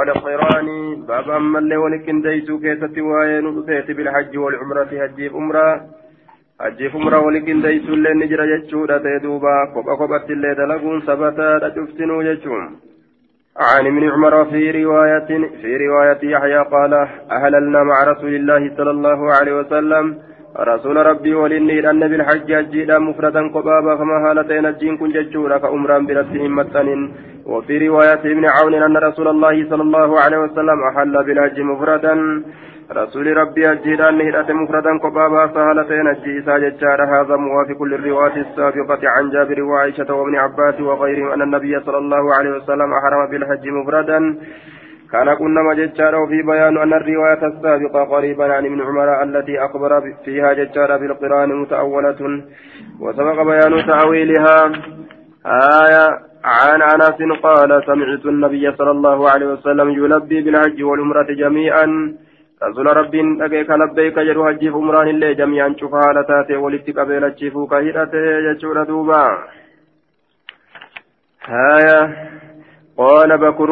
والقران باب أما اللي ولكن ديسو كيست وين رفيت بالحج والعمرة هجيب عمرة. هجيب عمرة ولكن ديسو اللي نجرى جتشورة تيدوبا. كوبا كوبا اللي دلقون سبتا تشفتنو جتشون عن ابن عمر في رواية في رواية يحيى قال أهللنا مع رسول الله صلى الله عليه وسلم. رسول ربي ولني أن بالحج أجيدا مفردا قبابا كما هالتين الجين كن ججورا كأمران برسهم متن وفي رواية ابن عون أن رسول الله صلى الله عليه وسلم أحل بالحج مفردا. رسول ربي أجيدا أن هدأت مفردا قبابا فهالتين الجيسا ججارا هذا موافق للرواية السابقة عن جابر وعائشة وابن عباس وغيرهم أن النبي صلى الله عليه وسلم أحرم بالحج مفردا. كان كنا مججارا وفي بيان أن الرواية السابقة قريبا عن ابن عمر التي أخبر فيها ججارا بالقرآن متأولة. وسبق بيان تأويلها. آية عن أنس قال سمعت النبي صلى الله عليه وسلم يلبي بالحج والعمرة جميعا. رسول ربي أجيك لبيك جرو حج عمران اللي جميعا شوف حالتاته ولتك بين تشيفوك هيرته يجور دوبا. آية قال بكر.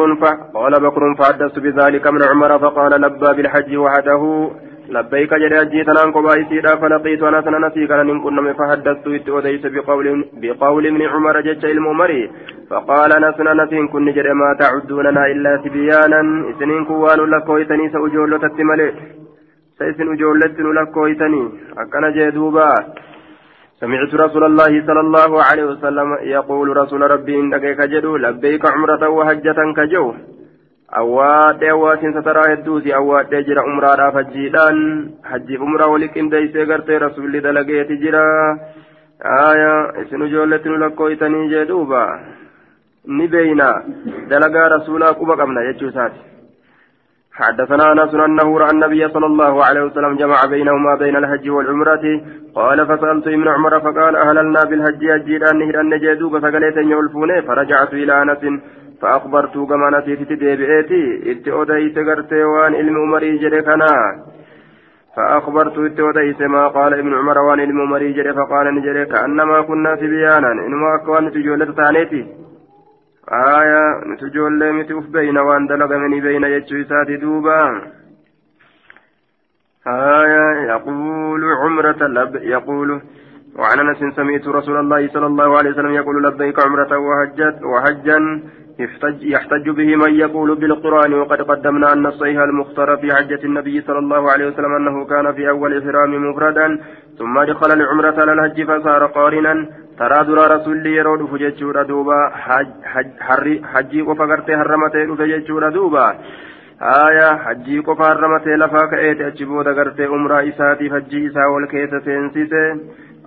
قال بكر فحدثت بذلك من عمر فقال لبى بالحج وحده. لبيك جري أجيتنا قبائسيدا فلقيت أنا سننسي كان إن كنا فحدثت إتوديس بقول بقول ابن عمر جج المؤمري فقال أنا سننسي كن جري ما تعدوننا إلا تبيانا. إسنين كوان لكويتني سأجول تتملي. سيسن أجولت لكويتني أكن جدوبا. سمعت رسول الله صلى الله عليه وسلم يقول رسول ربي إنك لبيك عمرة وحجة كجو. أواد أواتين سترى هدوسي أواد جرى عمرة رافجيدان حجي عمرة ولكن ديسي قرتي رسول دلقيت جرى آية اسن جولة لكويتني جدوبا نبينا دلقا رسولا قبا قمنا يجوساتي حدثنا انس انه راى النبي صلى الله عليه وسلم جمع بينهما بين الحج والعمره قال فسالت ابن عمر فقال اهللنا بالحج اجيل ان ان جدوب فقالت ان يولفوني فرجعت إلى انس فاخبرت كما نسيت ديبئتي ات اوديت غرتي وان علم عمري جركنا فأخبرت التوديس ما قال ابن عمر وان علم عمري جري فقال نجري كأنما كنا سبيانا إنما أكوان تجولة تانيتي آية نتجول متي أف بين وان دلق مني بين يجوسات دوبا آية يقول عمرة لب يقول وعن أنس سمعت رسول الله صلى الله عليه وسلم يقول لبيك عمرة وحجت وحجا يحتج, يحتج به من يقول بالقرآن وقد قدمنا أن الصحيح المختار في حجة النبي صلى الله عليه وسلم أنه كان في أول إحرام مفردا ثم دخل العمرة على الحج فصار قارنا. ترى yeroo dhufu jechuudha duuba hajjii qofa gartee harramatee dhufe jechuudha duuba haya hajjii qofa harramatee lafaa ka'eeti achi booda gartee umraa isaatiif hajjii isaa wal keessa seensise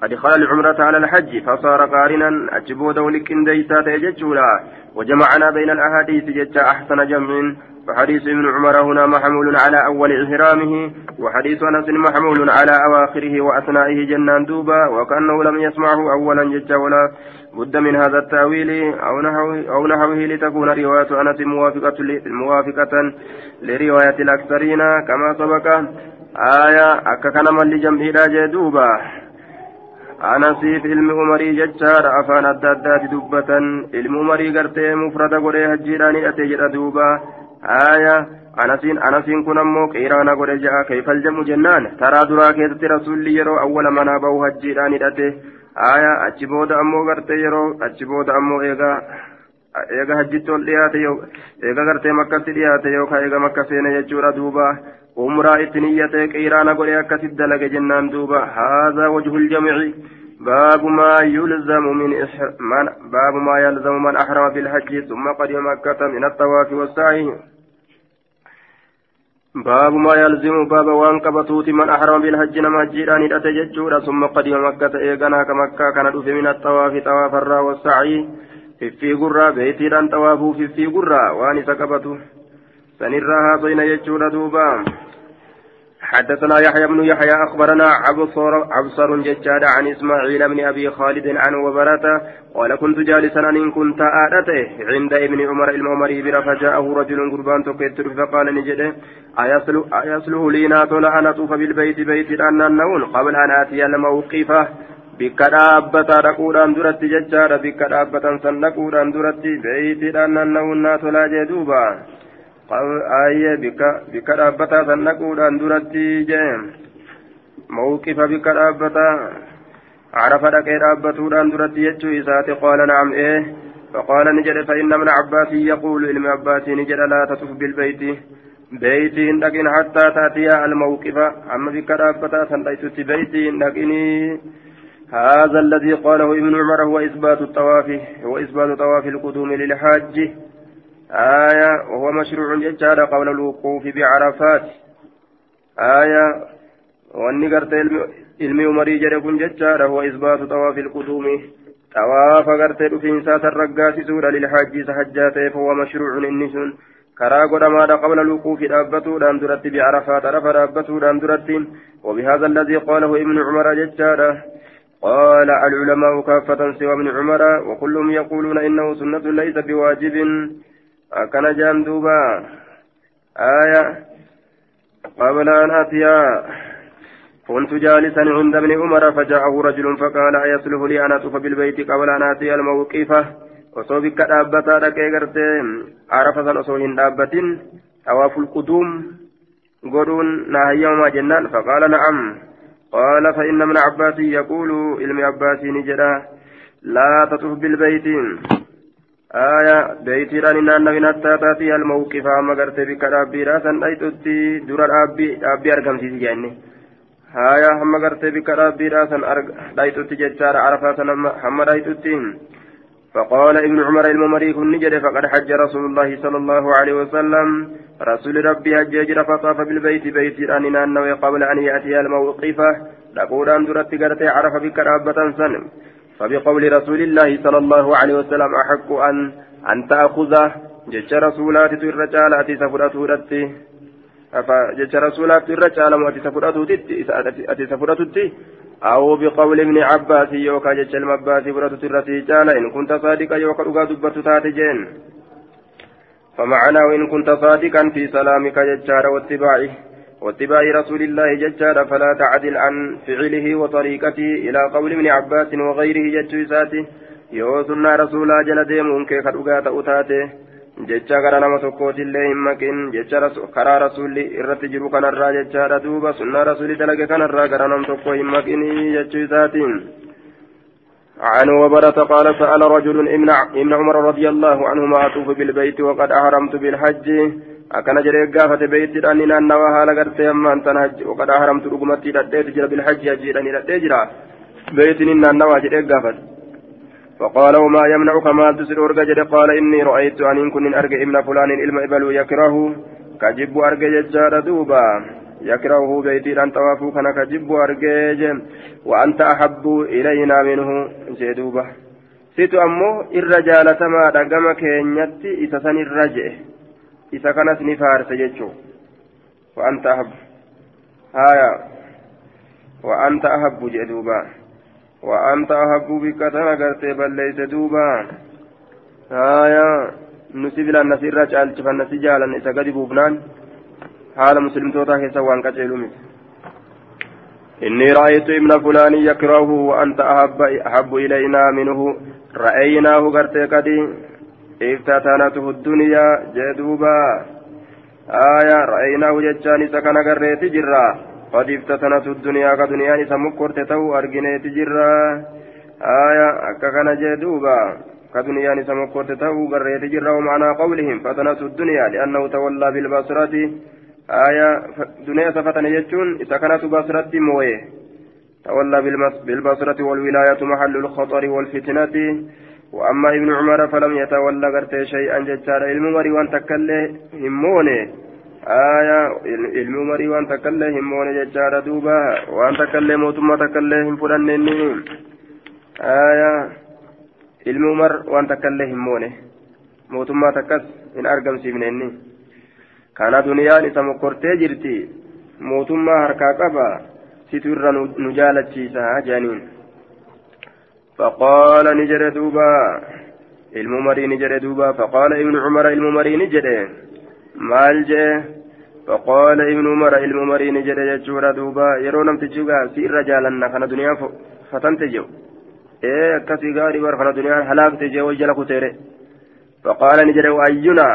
أدخل العمرة على الحج فصار قارنا. أجبود ولكن ديسات يجتشولا وجمعنا بين الأحاديث جتا أحسن جمع. فحديث ابن عمر هنا محمول على أول إحرامه. وحديث أنس محمول على أواخره وأثنائه جنان دوبا. وكأنه لم يسمعه أولا جتا ولا بد من هذا التأويل. أو نحوه, أو نحوه لتكون رواية أنس موافقة, موافقة لرواية الأكثرين. كما سبق آية أكا من لجمع جدوبا. Anasiif ilmi umarii jechaadha. Afaan adda addaati dubbatan. Ilmi umarii gartee mufrada godhee hajjiidhaan hidhate jedha duuba. Haya anasiin anasiin kun ammoo qiraana godhe ja'a. Kayfal jedhamu jennaan? Taraa duraa keessatti rasuulli yeroo awwala manaa bahu hajjiidhaan hidhate. Haya achi booda ammoo gartee yeroo achi booda ammoo eegaa eega hajjitti ol dhiyaate eega gartee makkatti dhiyaate yookaan eega makka seene jechuudha duuba umraa itti niyyatee qiraana godhe akkasit dalage jennaan duuba haadha wajhul jamici باب ما يلزم من من باب ما يلزم من أحرم بالحج ثم قدم مكة من الطواف والسعي باب ما يلزم باب وان كبتوت من أحرم بالحج نما جيران الأتججور ثم قدم مكة إيغانا كمكة كان من الطواف طواف الرا والسعي في قرى بيتيران طوافه في في قرى وان سكبتو سنرها بين يجور دوبا حدثنا يحيى بن يحيى أخبرنا عبصر عبصر ججاد عن إسماعيل بن أبي خالد عن وبرة قال كنت جالسا أن كنت آلته عند ابن عمر المعمري بر فجاءه رجل قربان تكتر فقال نجده أيصلح لي ناتول أن أطوف بالبيت بيت أن النون قبل أن آتي الموقفة bikka dhaabbataa dhaquudhaan duratti jechaadha bikka dhaabbatan san dhaquudhaan duratti beeytiidhaan naanna'uun naa tolaa jee duuba aayee bikka dhaabbataa san dhaquudhaan duratti jee mawqifa bikka dhaabbataa عرف dhaqee dhaabbatuudhaan duratti jechuu isaati qaala nacam ee فقال نجد فإن ابن عباس يقول علم عباس نجد لا تطف بالبيت بيتي لكن حتى تأتي الموقف أما بك رابطة سنتيت بيتي لكن هذا الذي قاله ابن عمر هو إثبات الطواف هو إثبات طواف القدوم للحاج آية وهو مشروع ججال قول الوقوف بعرفات آية وأني قرت jechaadha huwa isbaatu xawaafi ilquduumi xawaafa gartee dhufiinsaa san raggaasisuudha lilhajji isa hajjaa ta'eef huwa mashruucun inni sun karaa godhamaadha qabla luquufi dhaabbatuudhaan duratti bi'arafaat arafa dhaabbatuudhaan duratti وبهذا الذي قاله ابن عمر ججارة قال العلماء كافة سوى ابن عمر وكلهم يقولون إنه سنة ليس بواجب. أكن جاندوبا آية. قبل أن أتيا. كنت جالسا عند ابن عمر فجاءه رجل فقال أيصلح لي أن أطوف بالبيت قبل أن آتي الموقفة osoo bikka dhaabbataa dhaqee gartee arafa san osoo hin dhaabbatin tawaaful quduum godhuun na hayyamamaa jennaan faqaala na'am inna min abbaasii yaquulu ilmi abbaasii ni jedha laa tatuf bilbeyti aya beeytiidhaan hin naannawin hattaa taatii almawqifa amma gartee bikka dhaabbiidhaa san dhayxutti dura dhaabbii argamsiisi jenne haya hamma gartee bikka dhaabbiidhaa san dhayxutti jechaadha arafaa san hamma dhayxutti فقال ابن عمر الممري كن فقد حج رسول الله صلى الله عليه وسلم رسول ربي حج يجر فطاف بالبيت بيت أننا أنه قبل أن يأتي الموقفة تقول أن درت قرتي عرف بك رابة سن. فبقول رسول الله صلى الله عليه وسلم أحق أن أن تأخذه. جج رسولات الرجال أتي سفرته jecha rasuulaatti irra caalamu ati isa fudhatutti أو بقول ابن عباس يوكا جتش المباس فرة الرتي جال إن كنت صادقا يوكا لغا دبت تاتجين. فمعنى وإن كنت صادقا في سلامك جتشار واتباعه واتباع رسول الله جتشار فلا تعدل عن فعله وطريقته إلى قول ابن عباس وغيره جتشيساته يوسنا رسولا جل ديمون كيف أتاته nama tokkootillee hin maqin jecha karaa rasuulli irratti jiru kanarraa jechaadha duuba sunnaa rasuulli dalage kanarraa gara nam tokko hin maqinii jechuu isaatiin عن وبرة قال سأل رجل ابن عمر رضي الله عنهما أطوف بالبيت وقد أهرمت بالحج. أكن جري قافة بيت أني نانوا هالا قرتي أما أنت نهج وقد أهرمت رقمتي لديت جرى بالحج أجيرني لديت جرى بيت نانوا جري قافة. فقال وما يمنعك؟ ما تسر أرجع قال إني رأيت أن كن أرجع ابن فلان إلما إبل يكره كجب أرجع جار دوبا. يكرهه بيتي أن توافو كان كجب أرجع وأنت أحب إلينا منه جدوبا situ ammoo irra jaalatamaadha gama keenyatti isa san irra je'e isa kanas ni faarse jechuu wa'anta ahabbu haya wa'anta ahabbu jedhe duuba وأنت أحب بك تنقرت بل ليس دوبا آية نسبل النسير رجال فالنسي جالا إذا قد بوبنان حال مسلم توتا كيسا وان كتلومي إني رأيت ابن فلان يكرهه وأنت أحب, أحب إلينا منه رأيناه قرت قدي افتتنته الدنيا جدوبا آية رأيناه ججاني سكن قريت جرا قد افتتنت الدنيا كدنيا سمكرت تو أرجنيت جرا آية أككن جدوبا كدنيا سمكرت تو قريت جرا ومعنى قولهم فتنت الدنيا لأنه تولى بالبصرة آية دنيا سفتن يجون إذا كانت بصرة مويه تولى بالبصرة والولاية محل الخطر والفتنة. وأما ابن عمر فلم يتولى قرت شيئا ججار علم مري وأن تكله همونه آية علم مري وأن تكله همونه ججار دوبا وأن تكله موتما تكله هم فلنني آية علم مر وأن تكله همونه موتما تكس إن أرقم سيبنني كان دنيان إسا مكورتي جرتي موتما هركا قبا ستر نجالتشيسا جانين فقال نجر دوبا الممري نجر دوبا فقال ابن عمر الممري نجر مال جه فقال ابن عمر الممري نجر يجور دوبا يرون امتجوغا سير رجالا خنا دنيا فتنت جو إيه كسي غاري ور خنا دنيا هلاك تجي وجل كتير فقال نجر واينا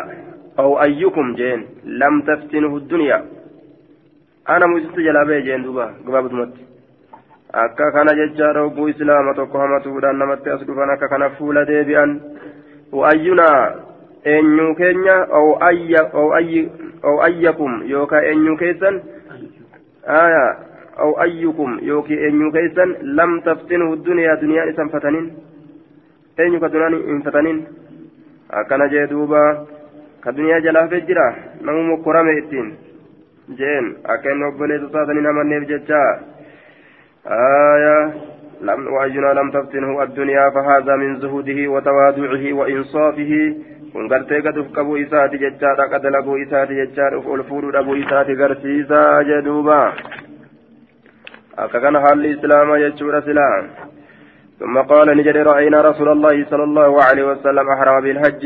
أو أيكم جين لم تفتنه الدنيا أنا مجلس جلابي جين دوبا قباب دمت akka kana jechaadha hogguu islaama tokko hamatuudhaan namatti as dhufan akka kana fuula deebi'an wa'ayyunaa eenyuu keenya oo ayyakum yookaan eenyuu keessan oo ayyukum yookiin eenyuu keessan lam taftinuu duniyaa duniyaan isan fatanin eenyu ka duniyaan hin fatanin akkana jalaafee jira namu mokkorame ittiin jeen akka inni obboleessa taatanii namanneef jechaa آية لم وأينا لم تفتنه الدنيا فهذا من زهده وتواضعه وإنصافه kun gartee gad uf qabuu isaati jechaadha qadalaguu isaati jechaadha uf ol fuudhuu dhabuu isaati garsiisaa jedhuuba akka kana haalli islaamaa jechuudha silaa ثم قال نجد رأينا رسول الله صلى الله عليه وسلم أحرم بالحج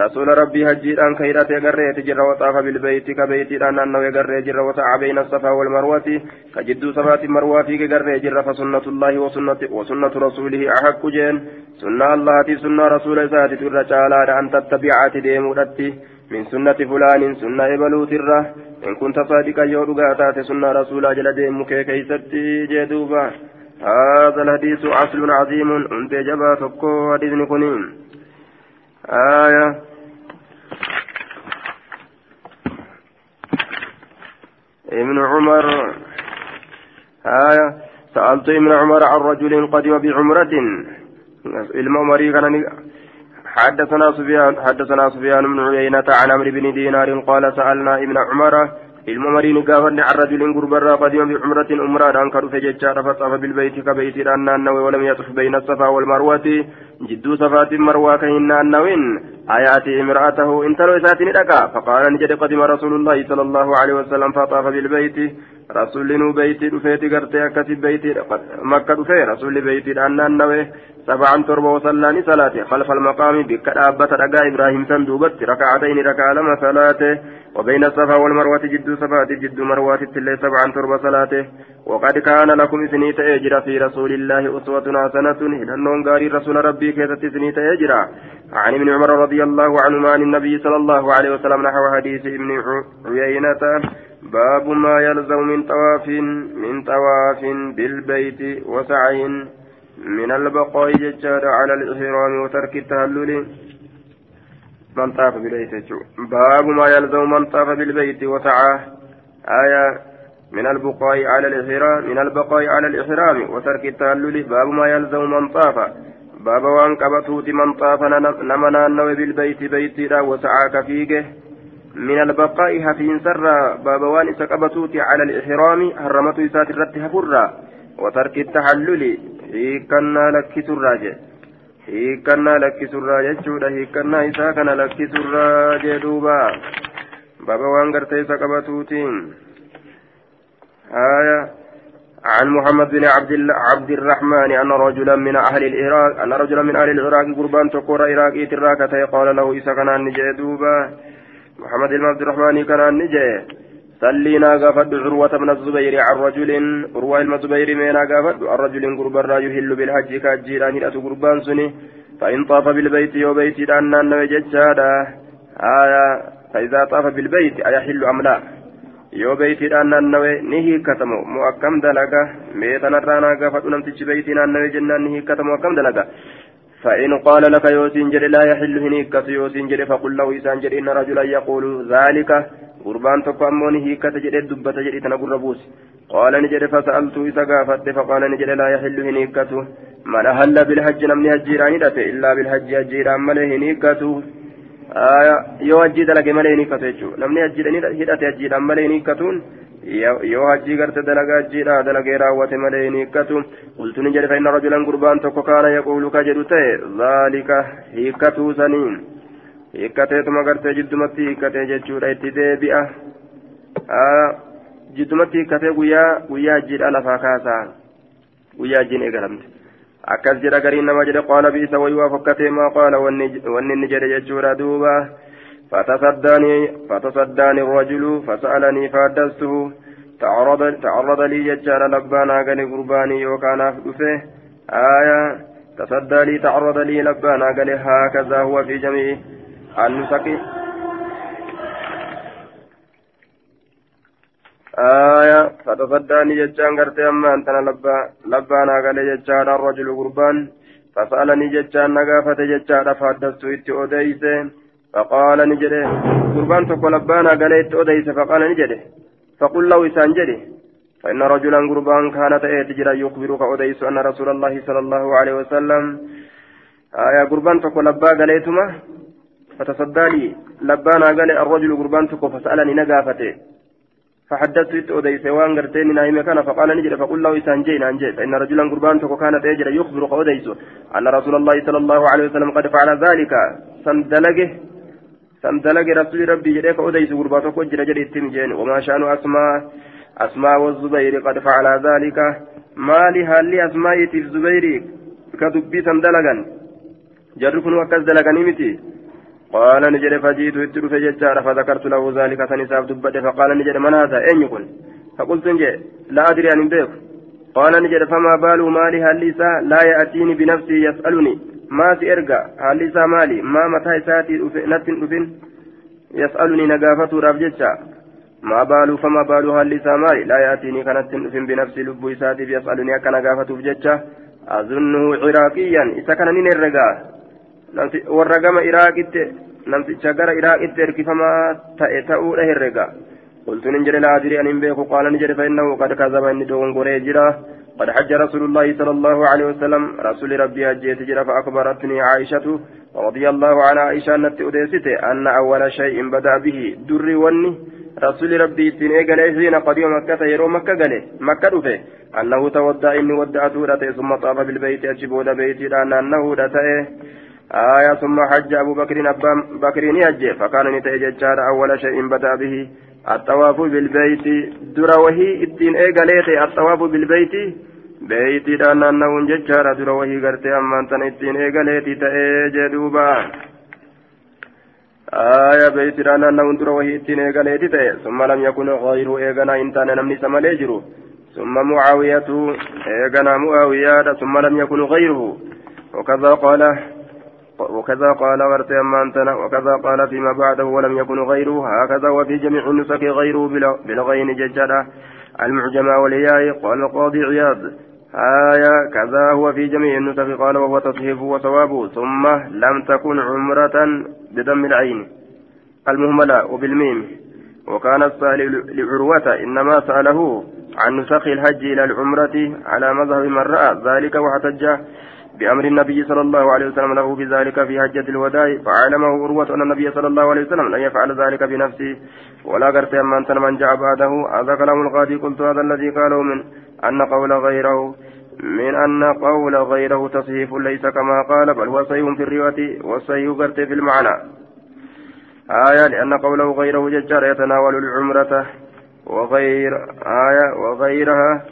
رسول ربي هجي أن كيرات يقرأ جر وطاف بالبيت كبيت أن أنه يقرأ جر وسعى بين الصفا والمروة كجد صفات مروة في يقرأ جر فسنة الله وسنة, وسنة رسوله أحق جين. سنة الله سنة رسول ذات الرجال أن تتبعات ديمودتي من سنة فلان سنة إبلوت الره إن كنت صادقا يورغا سنة رسول جل ديمك كيستي جدوبا. هذا الحديث أصل عظيم أنت جبا تكو حديث كنين آية. ابن عمر. آية. سألت ابن عمر عن رجل قدم بعمرة الممر حدثنا سفيان. حدثنا سفيان بن عيينة عن عمرو بن دينار قال سألنا ابن عمر. الممر قال عن رجل قدم بعمرة أمرا أنكر فجت فصاف بالبيت كبيت أنه ولم يصف بين الصفا والمروة. Safaatin marwaa ka hin naannawin ayaati imra'atahu intalo isaati ni dhaqa faqaala ni jedhe qadima rasuulullaahi sala allahu alehi wasalam faxafa bilbeyti rasulli nuu beeytii dhufeeti gartee akkasi beeytii makka dhufe rasulli beeytiidhaan naannawe sab'an torba wasallaani salaate khalfa almaqaami bikka dhaabbata dhagaa ibraahim san duubatti raka'atayni raka'a lama salaate وبين الصفا والمروة جد صفات جد مروة الليل سبعا تربة صلاته وقد كان لكم سنيت أجرا في رسول الله أسوة حسنة هدنون غاري رسول ربي كيست سنيت أجرا عن ابن عمر رضي الله عنهما عن النبي صلى الله عليه وسلم نحو حديث ابن عيينة باب ما يلزم من طواف من طواف بالبيت وسعي من البقاء ججار على الإحرام وترك التهلل. من طاف بالبيت باب ما يلزم من طاف بالبيت وسعى آية من البقاء على الإحرام من البقاء على الإحرام وترك التهلل. باب ما يلزم من طاف باب وان قبطوت من طاف نمنا النوي بالبيت بيتي وسعى كفيقه من البقاء هفين سر باب وان قبطوت على الإحرام هرمت إسات الرد هفرا وترك التحلل إيكنا لك سراجه hiikkannaa lakkisurraa jechuudha hiikkannaa isaa kana lakkisurraa jee duuba baba waan gartee isa qabatuutiin آية عن محمد بن عبد عبد الرحمن أن رجلا من أهل العراق أن رجلا من أهل العراق قربان تقور عراقي تراكة قال له إذا كان النجي دوبا. محمد بن عبد الرحمن كان النجي سلينا غافد عروة بن الزبير عن رجل. عروة بن الزبير مينا غافد عن رجل قربان يهل بالحج كاجيران هدأت قربان سني فإن طاف بالبيت يو بيت أن نوججادا آية فإذا طاف بالبيت أيحل أم لا؟ Yoo beeytiidhaan naannawe ni hiikkatamu moo akkam dalaga? Mee tanarraa naa gaafadhu namtichi beeytii naannawe jennaan ni hiikkatamu akkam dalaga? فإن قال لك يوسين جري لا يحل هنيكة يوسين جري فقل له إسان جري إن رجلا يقول ذلك قربان تكو أموني هيكة جري دبة جري تنقل ربوس قال نجري فسألت إذا قافت فقال نجري لا يحل هنيكة من أهل بالحج نمني هجيران إلا بالحج هجيران مله هنيكة آية يو هجي دلق مله هنيكة يجو نمني هجيران هدأت هجيران مله هنيكة yoo hajjii garte dalagaa hajjiidha dalagee raawwate malee hin hiikkatu qultu ni jedhe fa'inna rajulan gurbaan tokko kaana yaquulu ka jedhu ta'e zaalika hiikkatuu saniin hiikkateetuma gartee jiddumatti hiikkatee jechuudha itti deebi'a jiddumatti hiikkatee guyyaa guyyaa hajjiidha lafaa kaasaa guyyaa hajjiin eegalamte akkas jedha gariin nama jedhe qaala biisa wayyuu fokkatee maa qaala? Wanni inni jedhe jechuudha duuba. فتصداني الرجل فسألني فحدثته تعرض تعرض لي ججار لبانا قال قرباني وكان أفدفه آية تصدى لي تعرض لي لبانا قال هكذا هو في جميع فتصداني جتان قرتي أما أنتنا لبا لبانا قال جتان الرجل قربان فسألني جتان نقافة جتان فحدثت إتي أديسه فقال نجده قربان تقول لبانا قال إتي أديسه فقال نجده فقل له إسان جده فإن رجلا قربان كانت تجرى يخبرك أديس أن رسول الله صلى الله عليه وسلم آية قربان تقول لبا قاليتما فتصدى لي لبانا قال الرجل قربان تقول فسألني نقافته فحدثت أديس وان قرتين نايم كان فقال نجد فقل له إسان جين أنجي فإن رجلا قربان تقول كانت تجرى يخبرك أديس أن رسول الله صلى الله عليه وسلم قد فعل ذلك. سندلقه سندلقه رسول ربي جريك أديس قربان تقول جرى جرى التمجين وما شأن أسماء أسماء والزبير قد فعل ذلك. ما لهالي أسماء في الزبير. كدبي سندلقا جركن وكز دلقني متي قال نجد فجيت اتر فججار فذكرت له ذلك سنساب دبته فقال نجد من هذا أين يكون فقلت نجد لا أدري أن بيك قال نجد فما بال مالي هل لا يأتيني بنفسي يسألني ما سيرجع هل مالي ما متى ساتي نتن يسألني نقافته رابجتشا ما بال فما بال هل مالي لا يأتيني كانت تنفن بنفسي لب إساتي يسألني أكا نقافته بجتشا أظنه عراقيا إذا كان نين warra gama iraaqitti namticha gara iraaqitti erkifamaa ta'e ta'uudha herrega. قلت نجري لا أدري أن بيك قال نجري فإنه قد كذب إني دوغن قريجرا قد حج رسول الله صلى الله عليه وسلم رسول ربي هجيت جرا فأخبرتني عائشة رضي الله عنها عائشة أن أن أول شيء بدأ به در وني رسول ربي تين إيقالي حين قديم مكة يرو مكة قالي مكة رفه أنه تودى إني ودعته ثم طاف بالبيت أجبود بيتي لأن أنه رتئه آية ثم حج أبو بكر أبا بكر يجي فكان نتيجة أول شيء بدأ به الطواف بالبيت دروه الدين إيجاليتي الطواف بالبيت بيتي دان أنه ججار دروه قرتي أما أنت الدين إيجاليتي تأجي دوبا آية بيتي دان أنه دروه الدين إيجاليتي تأجي ثم لم يكن غير إيجانا إنتان نمني سمالي ثم معاوية إيجانا معاوية ثم لم يكن غيره وكذا قال وكذا قال ورتي أمانتنا وكذا قال فيما بعده ولم يكن غيره. هكذا وفي جميع النسك غيره بلغين ججدا المعجمة والياء قال القاضي عياض. آية كذا هو في جميع النسك قال وهو تصحيف وصوابه ثم لم تكن عمرة بدم العين. المهملة وبالميم. وكان السائل لعروة إنما سأله عن نسخ الحج إلى العمرة على مذهب من رأى ذلك واحتج بأمر النبي صلى الله عليه وسلم له بذلك في حجة الوداع فعلمه عروة أن النبي صلى الله عليه وسلم لن يفعل ذلك بنفسه ولا قرت أن من جاء بعده هذا كلام القاضي قلت هذا الذي قاله من أن قول غيره من أن قول غيره تصحيف ليس كما قال بل هو صحيح في الرواية والصحيح قرت في المعنى. آية لأن قوله غيره ججار يتناول العمرة وغير آية وغيرها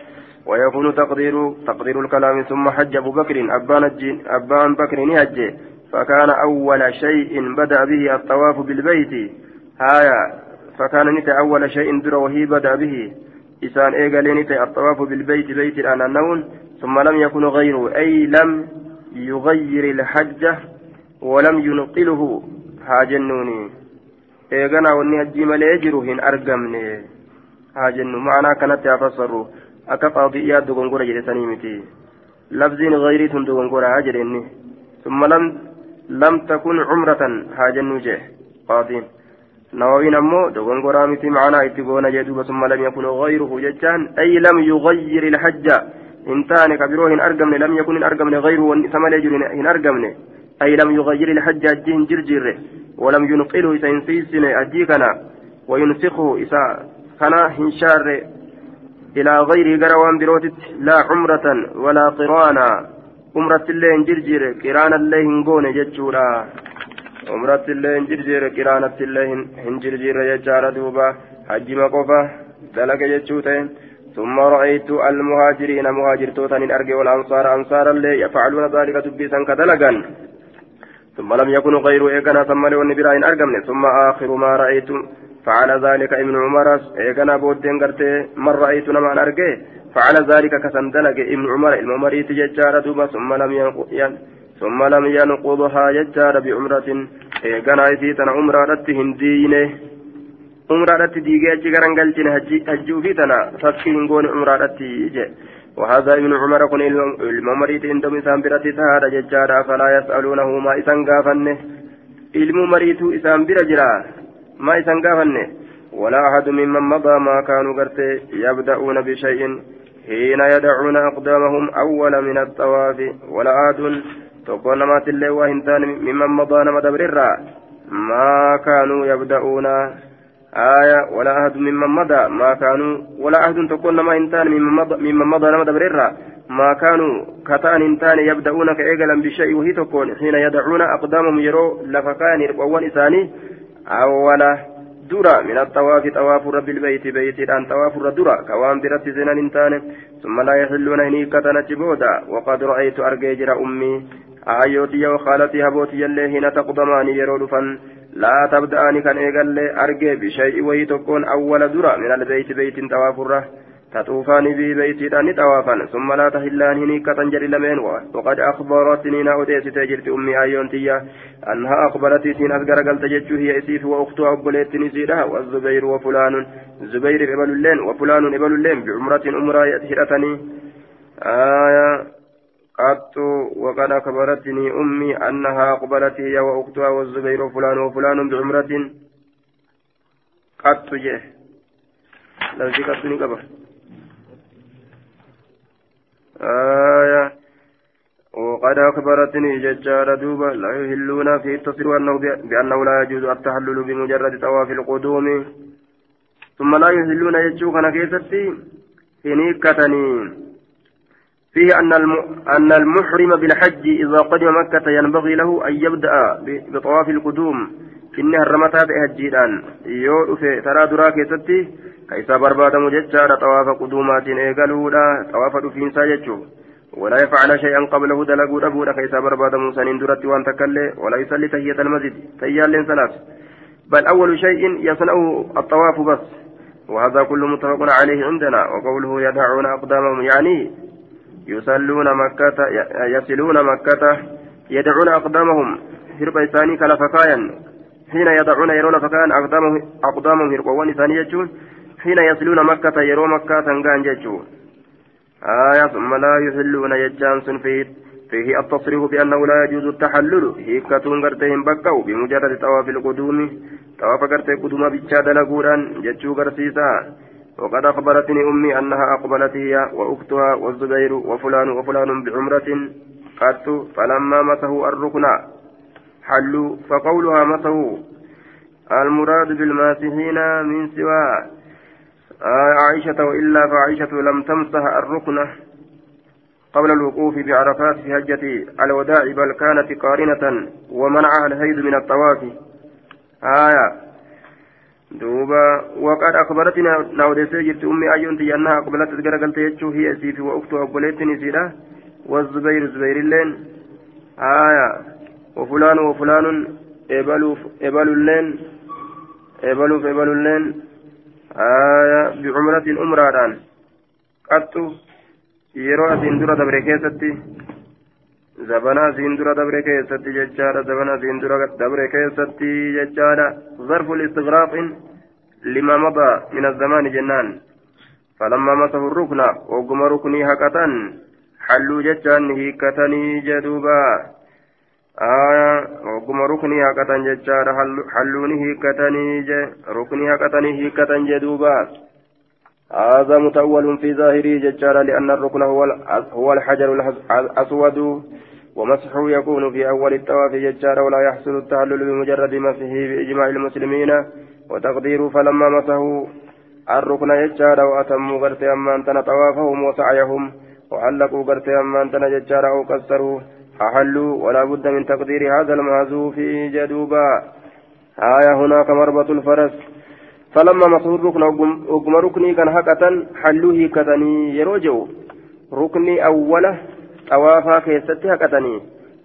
ويكون تقدير تقدير الكلام ثم حج أبو بكر أبان, أبان بكر يهج فكان أول شيء بدأ به الطواف بالبيت. هايا فكان نت أول شيء در وهي بدأ به. إسان إيقال نت الطواف بالبيت بيت الآن النون. ثم لم يكن غيره أي لم يغير الحج ولم ينقله. هاجنوني إيقنا وني هجي مليجره إن أرقمني. هاجنو معنى كانت يفسروا akka qaadiyyaa dogongora jedhetanii miti lafziin gayrii tun dogongoraa jedhenni summa lam lam takun cumratan haa jennuu jee qaadiin nawawiin ammoo dogongoraa miti macanaa itti goona jee duuba summa lam yakun gayruhu jechaan ay lam yugayyir ilhajja hin taane ka biroo hin argamne lam yakun hin argamne gayruhu wanni isa malee jiru hin argamne ay lam yugayyir ilhajja ajjii hin jirjirre ولم ينقله إذا إنسيسن أجيكنا وينسخه إذا كان هنشار إلى غير قروان بروتت لا عمرة ولا قرانا. عمرة اللين جرجر قرانا اللين قون جتشورا عمرة اللين جرجر قرانا اللين هنجرجر يجار دوبا. حج مقفة دلق جتشوتين ثم رأيت المهاجرين مهاجر توتان الأرجي والأنصار. أنصار اللي يفعلون ذلك دبيسا كدلقا ثم لم يكن غير إيقنا ثم لون براين أرقمني ثم آخر ما رأيت فعل ذلك ابن عمر ايغنا بودين غرتي من رأيت نما ارجع فعل ذلك كسندلك ابن عمر الممر تججار دوبا ثم لم ينقض ثم لم ينقضها ججار بعمرة. ايغنا في تن عمرة هندينه umraadhatti diigee achi garan galchine hajji ufii tana taskii hin goone وهذا ابن عمر كن الممريت عندهم إسان برتي تهاد ججارا فلا يسألونه ما إسان قافنه مريت إسان برجرا. ما إسان قافنه ولا أحد ممن مضى ما كانوا قرت يبدأون بشيء حين يدعون أقدامهم أول من الطواف. ولا أحد تقول ما وهنتان ممن مضى نمد بررا ما كانوا يبدأون. آية ولا أحد ممن مضى ما كانوا. ولا أحد تكون ما إنتان ممن مضى نمد بررا ما كانوا كتان إنتان يبدأون كإيجلا بشيء وهي تكون حين يدعون أقدامهم يرو لفكان يرقوان إساني أولا درا من الطواف طواف رب البيت بيت الآن طواف الردرا كوان برت زنان إنتان ثم لا يحلون هنيكة نتبودا وقد رأيت أرجيجر أمي آيوتي وخالتي هبوتي اللي هنا تقدمان يرو لا تبدأني كان إيقال أرجي بشيء وهي تكون أول درة من البيت بيت توافره تطوفان في بيتي توافا ثم لا تهلان هنيكة تنجري لمن وقد أخبرتني نأوديس تجرت أمي أيونتية أنها أقبلت سين أذكر قلت جتشو هي إسيف وأختها أقبلت نسيرها والزبير وفلان زبير إبل اللين وفلان إبل اللين بعمرة أمرا يأتهرتني آية قط وقد أخبرتني أمي أنها أقبلت هي وأختها والزبير وفلان وفلان بعمرة قط جه لو قط نقبر آية. وقد أخبرتني ججار دوبا لا يهلون في التصير أنه بأنه لا يجوز التحلل بمجرد طواف القدوم. ثم لا يهلون يجوك أنا كيستي هنيكتني فيه أن أن المحرم بالحج إذا قدم مكة ينبغي له أن يبدأ بطواف القدوم إن هرمتها بهجيران يو ترى دراك ستي كيسا برباد مججار طواف قدومات إيقالولا طواف دفينسا يجو ولا يفعل شيئا قبله دلقوا أبونا كيسا برباد موسى درت وان تكلي ولا يصلي تهية المسجد تيال ثلاث بل أول شيء يصنعه الطواف بس وهذا كله متفق عليه عندنا وقوله يدعون أقدامهم يعني يصلون مكة يصلون مكة يدعون أقدامهم هرب إساني كلفكايا حين يدعون يرون فكان أقدامهم أقدامهم هربوان إساني يجون حين يصلون مكة يرون مكة تنقان يجون آية ثم لا يحلون يجان فيه فيه التصريح بأنه لا يجوز التحلل. هيكة قرتهم بكوا بمجرد طواف القدوم. طواف قرتي قدوم بجاد لقوران جتشو قرسيسا وقد أخبرتني أمي أنها أقبلت هي وأختها والزبير وفلان وفلان بعمرة. قد فلما مسه الركن حلوا فقولها مسه. المراد بالماسحين من سوى عائشة وإلا فعائشة لم تمسح الركن قبل الوقوف بعرفات في هجة الوداع بل كانت قارنة ومنعها الهيد من الطواف. آية. دوبا. وقد أخبرتنا ناوديسي جرت أمي أيونتي أنها أقبلت تقرقلت يجو هي أسيفي وأختها أقبلتني سيدا. والزبير زبير اللين. آية. وفلان وفلان إبلوا إبلوا اللين. إبلوا إبلوا اللين. آية بعمرة dura dabre keessatti zabana asiin dura dabre keessatti jechaadha zabana asiin dura dabre keessatti jechaadha zarfu listigraaqin lima mada min azamaani jennaan falamma masahu rukna ogguma ruknii haqatan halluu jechaan hiikkatanii jedhuuba ogguma ruknii haqatan jechaadha halluuni hiikkatanii je ruknii haqatanii hiikkatan jedhuuba هذا متأول في ظاهره ججارا لأن الركن هو هو الحجر الأسود ومسحه يكون في أول الطواف ججارا ولا يحصل التهلل بمجرد مسحه بإجماع المسلمين وتقدير فلما مسحوا الركن ججارا وأتموا قرت أما أنتن طوافهم وسعيهم وعلقوا قرت أما أنتن ججارا أو كسروا أحلوا ولا بد من تقدير هذا المعزوف جدوبا. آية هناك مربط الفرس. فلما مسحوا الركن وقم ركني كان هكذا حلوة كتني يروجو ركني أوله طوافا كيستي هكذا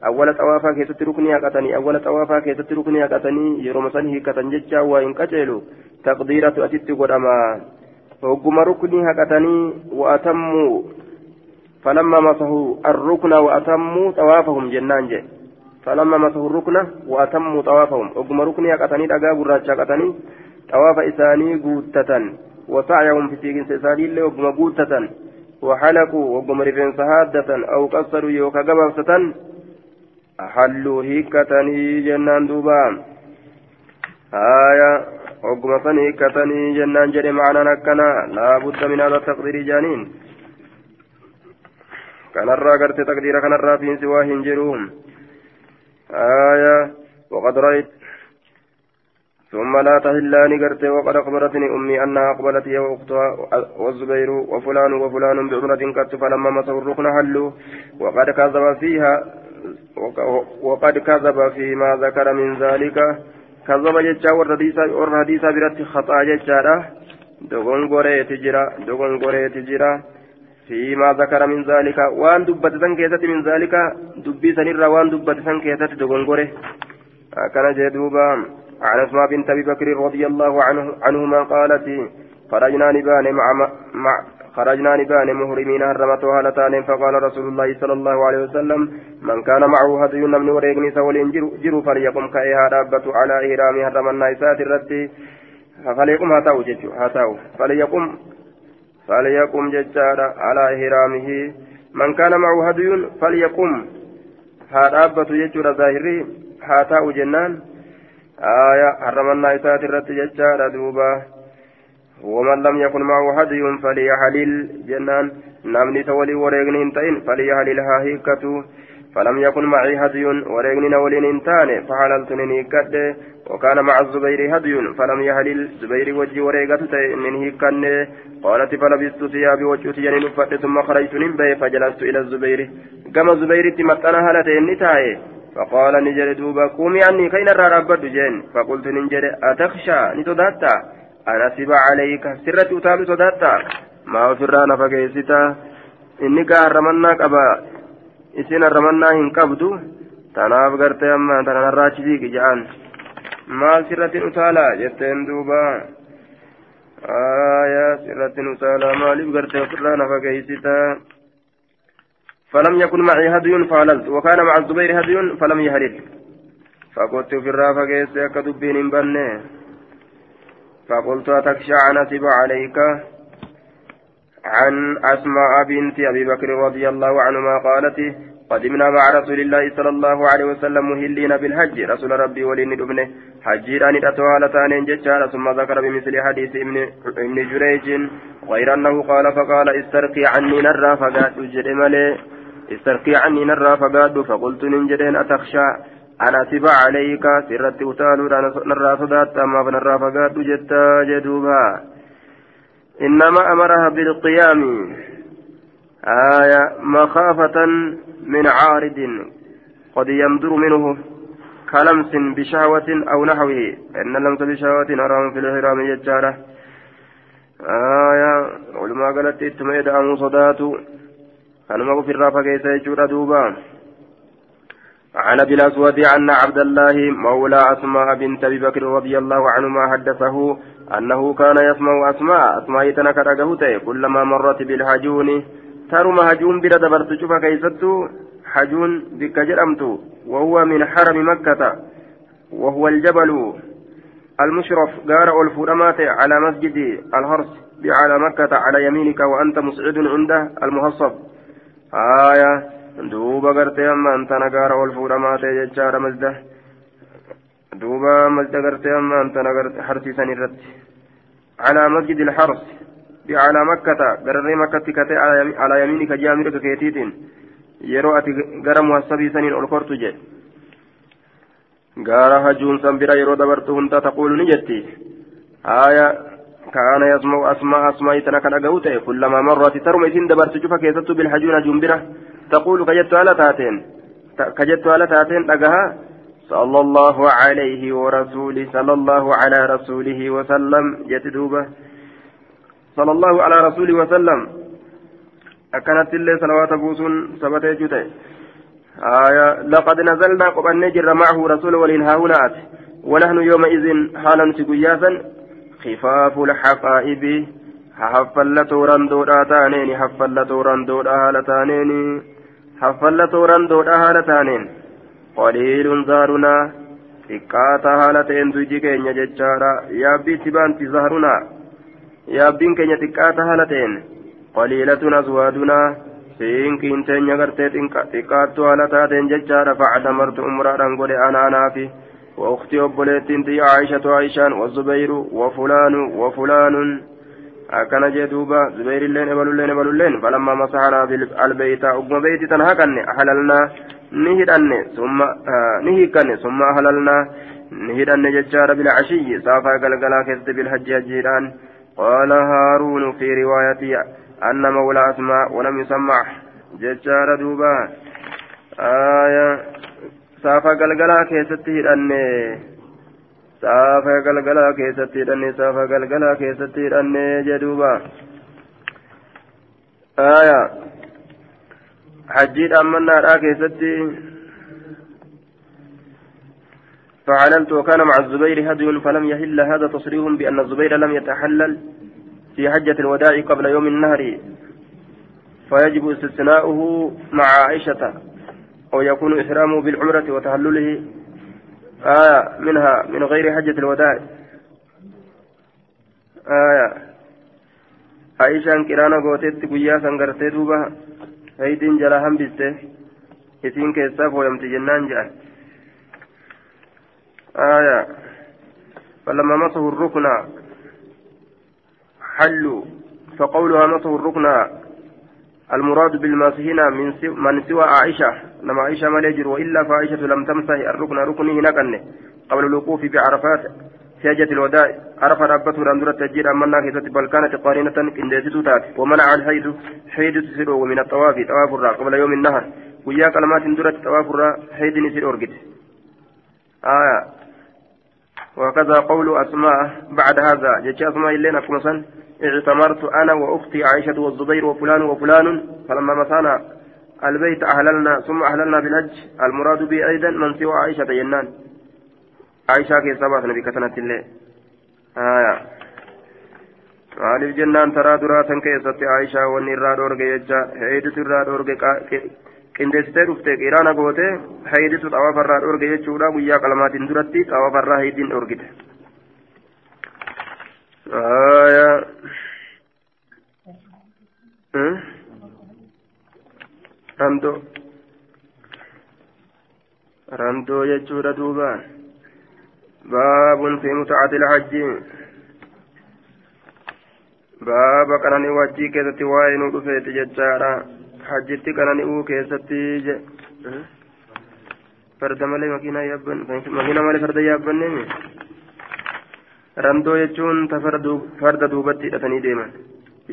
أول طوافا كيستي ركني هكذا أول طوافا كيستي ركني هكذا يروم سنه كتن ججا وإن كجلو تقديرة أتت قدما. وقم ركني هكذا وأتموا فلما مسحوا الركن وأتموا طوافهم جنان فلما مسحوا الركن وأتموا طوافهم. وقم ركني هكذا أقابوا الراجع هكذا طواف إساني قوتة وسعيهم في سيجن إساني اللي وقم قوتة وحلقوا وقم رفين سهادة أو قصروا يوكا قبضة حلوا هيكتني جنان دوبان. آية. وقم سن هيكتني جنان جري معنا نكنا. لا بد من هذا التقدير جانين. الرا قرت تقدير كان الرا في سواه جروم آية وقد رأيت ثم لا تهلان قرت وقد أخبرتني أمي أنها أقبلت هي وأختها والزبير وفلان وفلان بعمرة قد فلما مسوا الركن حلوا وقد كذب فيها وقد كذب فيما ذكر من ذلك كذب جتا والحديث برت خطأ جتا دغون غوريت جرا دغون غوريت جرا فيما ذكر من ذلك وان دبت سن كيست من ذلك دبي سنرا وان دبت سن كيست دغون غوري كان جدوبا عن أسماء بنت أبي بكر رضي الله عنه عنهما قالت خرجنا نبان مع مع خرجنا نبان مهرمين هرمتها لتان فقال رسول الله صلى الله عليه وسلم من كان معه هدي من وريقني سولين جرو فليقم كأيها رابة على إهرام هرم النايسات الرتي فليقم هاتاو جتشو هاتاو فليقم فليقم ججارا على إهرامه من كان معه هدي فليقم. هرابة جتشو ظاهري هاتاو جنان. آية هرم النايسات الرتي ججارا دوبا. ومن لم يكن معه هدي فليحلل. جنان نمني تولي وريغن تين فليحلل هيكتو. فلم يكن معي هدي وريغن ولين انتان فحللت نيكد وكان مع الزبير هدي فلم يحلل زبير وجي وريغت من هيكن. قالت فلبست ثيابي وجهت جنين نفت ثم خرجت نبي فجلست إلى الزبير. كما الزبير تمتنا هلتين نتاي فقال نجر دوبا قومي عني كين الرابد جين. فقلت نجر أتخشى؟ نتداتا. أنسب عليك سرة أتابي صداتا ما أفرا نفقيستا إني كهرمنا قبا إسين الرمنا هن قبدو تناف قرتي أما تنانا راتشيك جعان maal sirratti utaalaa jetteen duuba? Aayaa sirratti utaalaa maaliif gartee ofirraa nafa geeysitaa فلم يكن معي هدي فهللت وكان مع الزبير هدي فلم يهلل فقلت في الرافة كيس كدبين بنه فقلت أتخشى أن أسب عليك عن أسماء بنت أبي بكر رضي الله عنهما قالت قدمنا مع رسول الله صلى الله عليه وسلم مهلين بالحج. رسول ربي ولين ابنه حجيران أتوالتان ججار ثم ذكر بمثل حديث ابن, جريج غير أنه قال فقال استرقي عني نرى فقاد جرمالي استرقي عني نرى فقاد فقلت ننجدين أتخشى أنا تبع عليك سرت أتالو نرى صدات أما فنرى فقاد جتا جدوبا. إنما أمرها بالقيام آية مخافة من عارض قد يمدر منه كلمس بشهوة أو نحوه إن لمس بشهوة أرام في الهرام يجارة. آية علماء قالت اتميد أمو صداتو أنا في الرافة كيس يجور دوبا عن أبي الأسود أن عبد الله مولى أسماء بنت أبي بكر رضي الله عنهما حدثه أنه كان يسمع أسماء أسماء تنكر كلما مرت بالهجون ترم هجون بلا دبرت شوف كيستو حجون بك جرمت وهو من حرم مكة وهو الجبل المشرف. قال الفرمات على مسجد الهرس على مكة على يمينك وأنت مسعد عنده المحصب آية duuba gartee amma antana gaara ol fuudhamaa ta'e jechaadha mazda duuba mazda gartee amma antana harsiisan irratti calaa masjid ilxars bicalaa makkata gararree makkatti kate alaa yamiinika jaamirka keetiitiin yeroo ati gara muhassabii saniin ol kortu jedhe gaara hajuun san bira yeroo dabartu hunda taquulu ni jetti haaya كان يسمع أسماء أسماء تنكن أجوته كلما مرت ترمى إذن دبرت شوف كيست بالحجون جنبرة تقول كجت على تاتين كجت على تاتين أجها صلى الله عليه ورسوله صلى الله على رسوله وسلم. يتدوبه صلى الله على رسوله وسلم. أكنت اللي صلوات بوسون سبت جوتة. آية لقد نزلنا قبل نجر معه رسول ولنهاونات ونحن يومئذ حالا سقياسا. خفاف الحقائب. حفلة رندودا تانين حفلة رندودا هالتانين حفلة رندودا هالتانين قليل زارنا xiqqaata haala ta'een duydi keenya jechaadha yaabbii itti baanti zaharunaa yaabbiin keenya xiqqaata haala ta'een qaliilatun aswaadunaa siinqiin teenya gartee xiqqaattu haala taateen jechaadha factamartu umraadhaan godhe anaanaa fi وأختي أبوليتين تي عائشة عائشان والزبير وفلان وفلان أكن جدوبا زبير اللين إبل اللين إبل اللين فلما مسحنا بالبيت أقم بيت تنهكن أحللنا نهدن ثم آه نهكن ثم أحللنا نهدن ججار بالعشي صافا قلقلا كذب بالحج جيران قال هارون في روايتي أن مولى أسماء ولم يسمع ججار دوبا آية saafa galgalaa keessatti hidhanne saafa galgalaa keessatti hidhanne saafa galgalaa keessatti hidhanne jedhuuba aya hajjiidhaan mannaadhaa keessatti فعللت وكان مع الزبير هدي فلم يحل هذا تصريح بأن الزبير لم يتحلل في حجة الوداع قبل يوم النهر. فيجب استثناؤه مع عائشة أو يكون إحرامه بالعمرة وتهلله آية منها من غير حجة الوداع. آية عائشة كرانا قوتت قيا سنغرتي دوبا هيدين جلا همبسته إسين كيساف ويمتي جنان جاء آية فلما مسه الركن حلوا فقولها مسه الركن المراد بالماسهين من سو من سوى عائشة لما عائشة ما يجر وإلا فعائشة لم تمسه الركن ركنه نكن قبل الوقوف بعرفات حجة الوداع عرف ربته رندرة تجير أمنا كيست بل كانت قارنة كنديسة تات ومنع الحيد حيد تسيره من الطواف طواف الرا قبل يوم النهر. ويا كلمات درت طواف الرا حيد نسير أورجد آية وكذا قول أسماء بعد هذا. جت أسماء إلينا كمسا اعتمرت أنا وأختي عائشة والزبير وفلان وفلان فلما مسانا البيت أهللنا ثم أهللنا بالحج المراد به أيضا من سوى عائشة ينان. عائشة كي سبعة نبي كتنت الله آية maaliif jennaan taraa duraatan keessatti aayishaa wanni irraa dhoorge jecha heeyiditu irraa dhoorge qindeessitee dhufte qiraana goote heeyiditu xawaafarraa dhoorge jechuudha guyyaa qalmaatiin duratti xawaafarraa heeyidiin dhoorgite آية رمدو رمدو يجور دوبا باب في متعة الحج باب كانني وجي كيستي واين ودفيت ججارا حجتي كانني أو كيستي فرد مالي مكينة يابن مكينة مالي فرد يابن نمي randoo jechuun ta farda duubatti hidhatanii deeman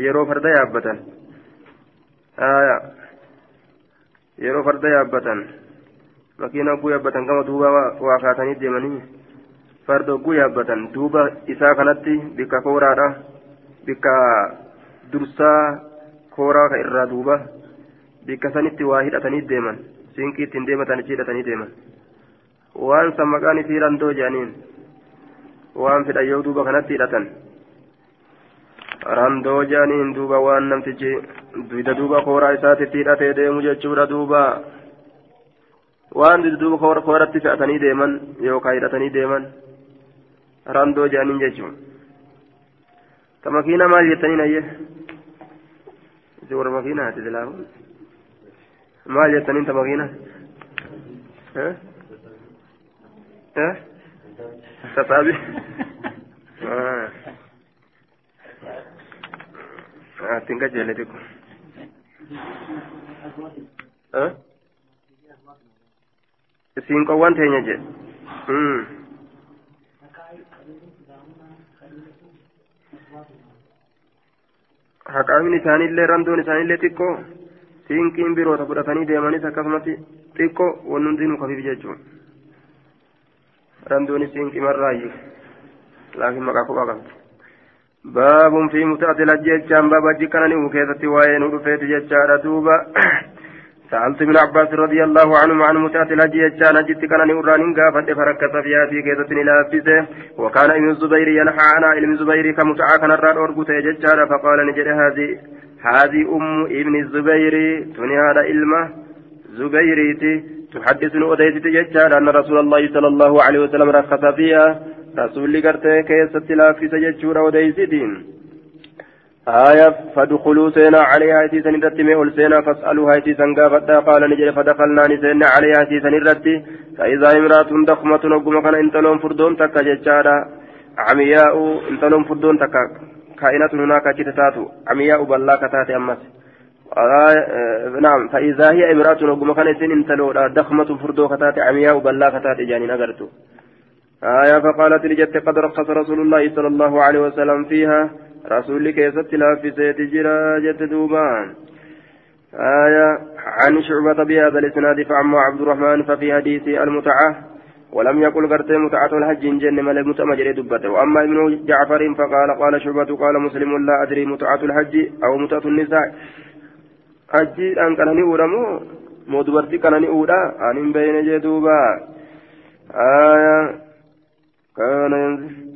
yeroo farda yaabbatan yeroo farda yaabbatan makiina ogguu yaabbatan gama duuba waa kaatanii deemanii farda ogguu yaabbatan duuba isaa kanatti bikka kooraadha bikka dursaa kooraa ka irraa duuba bikka sanitti waa hidhatanii deeman siinqii ittiin deematan ichi hidhatanii deeman waan san maqaan isii randoo jedhaniin waan fedhan yoo duuba kanatti hidhatan randoo jaaniin duuba waan namtichi duyda duuba kooraa isaatitti hidhatee deemu jechuudha duuba waan duyda duuba kooratti fe'atanii deeman yookaan hidhatanii deeman randoo jaaniin jechuun ta makiina maal jettanii nayye isi warra makiinaati silaamu maal jettaniin ta makiina eh eh آه. آه تنقى جلدك آه isiin qowwan teenya jedhe haqaamin isaaniillee randoon isaaniillee xiqqoo siinqiin biroota fudhatanii deemanis akkasumatti xiqqoo wanni hundinuu kafiif jechuudha رندون سينك مرة لكن ما قاكو باب في متعة الحج جام بابا جكنا وكيفة وين ورفيت ججارة دوبا سألت ابن عباس رضي الله عنه عن متعة الحج جانا جت كان نوران قافت فركت فيها في كيسة لابسه وكان ابن الزبير ينحى عن ابن الزبير كمتعة كان الراد أرقوت ججارة فقال نجد هذه هذه أم ابن الزبير تني هذا إلمه زبيريتي. تحدثني أديت ججار أن رسول الله صلى الله عليه وسلم رخص فيها. رسول قرتي كيست لا في سججور أديتين آية فدخلوا سينا عليها هايتي سنرتي ميول سينا فاسألوا هايتي سنقافتا قال نجري فدخلنا نسينا عليها هايتي سنرتي فإذا امرأة ضخمة نقوم كان انتلون فردون تكا ججارا عمياء انتلون فردون تكا كائنة هناك كتتاتو عمياء بلا كتاتي أمس. آه نعم فإذا هي امرأة نقوم كان انتلون ضخمة فردو كتاتي عمياء بلا كتاتي جانين أغرتو آية فقالت لجت قد رخص رسول الله صلى الله عليه وسلم فيها رسول كيست لافسي تجرى جت دوبان. آية عن شعبة بهذا الإسناد فعما عبد الرحمن ففي حديث المتعة. ولم يقل قرت متعة الحج جن ملك متمجر دبته. وأما ابن جعفر فقال قال شعبة قال مسلم لا أدري متعة الحج أو متعة النساء. حجي أن كان نورمو مودبرتي كان نورا أن بين جدوبا. آية كان ينزل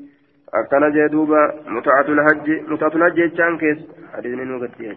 duuba mutaatul hajji mutaatul hajji jechaan keessa hadiisni nu gaddiye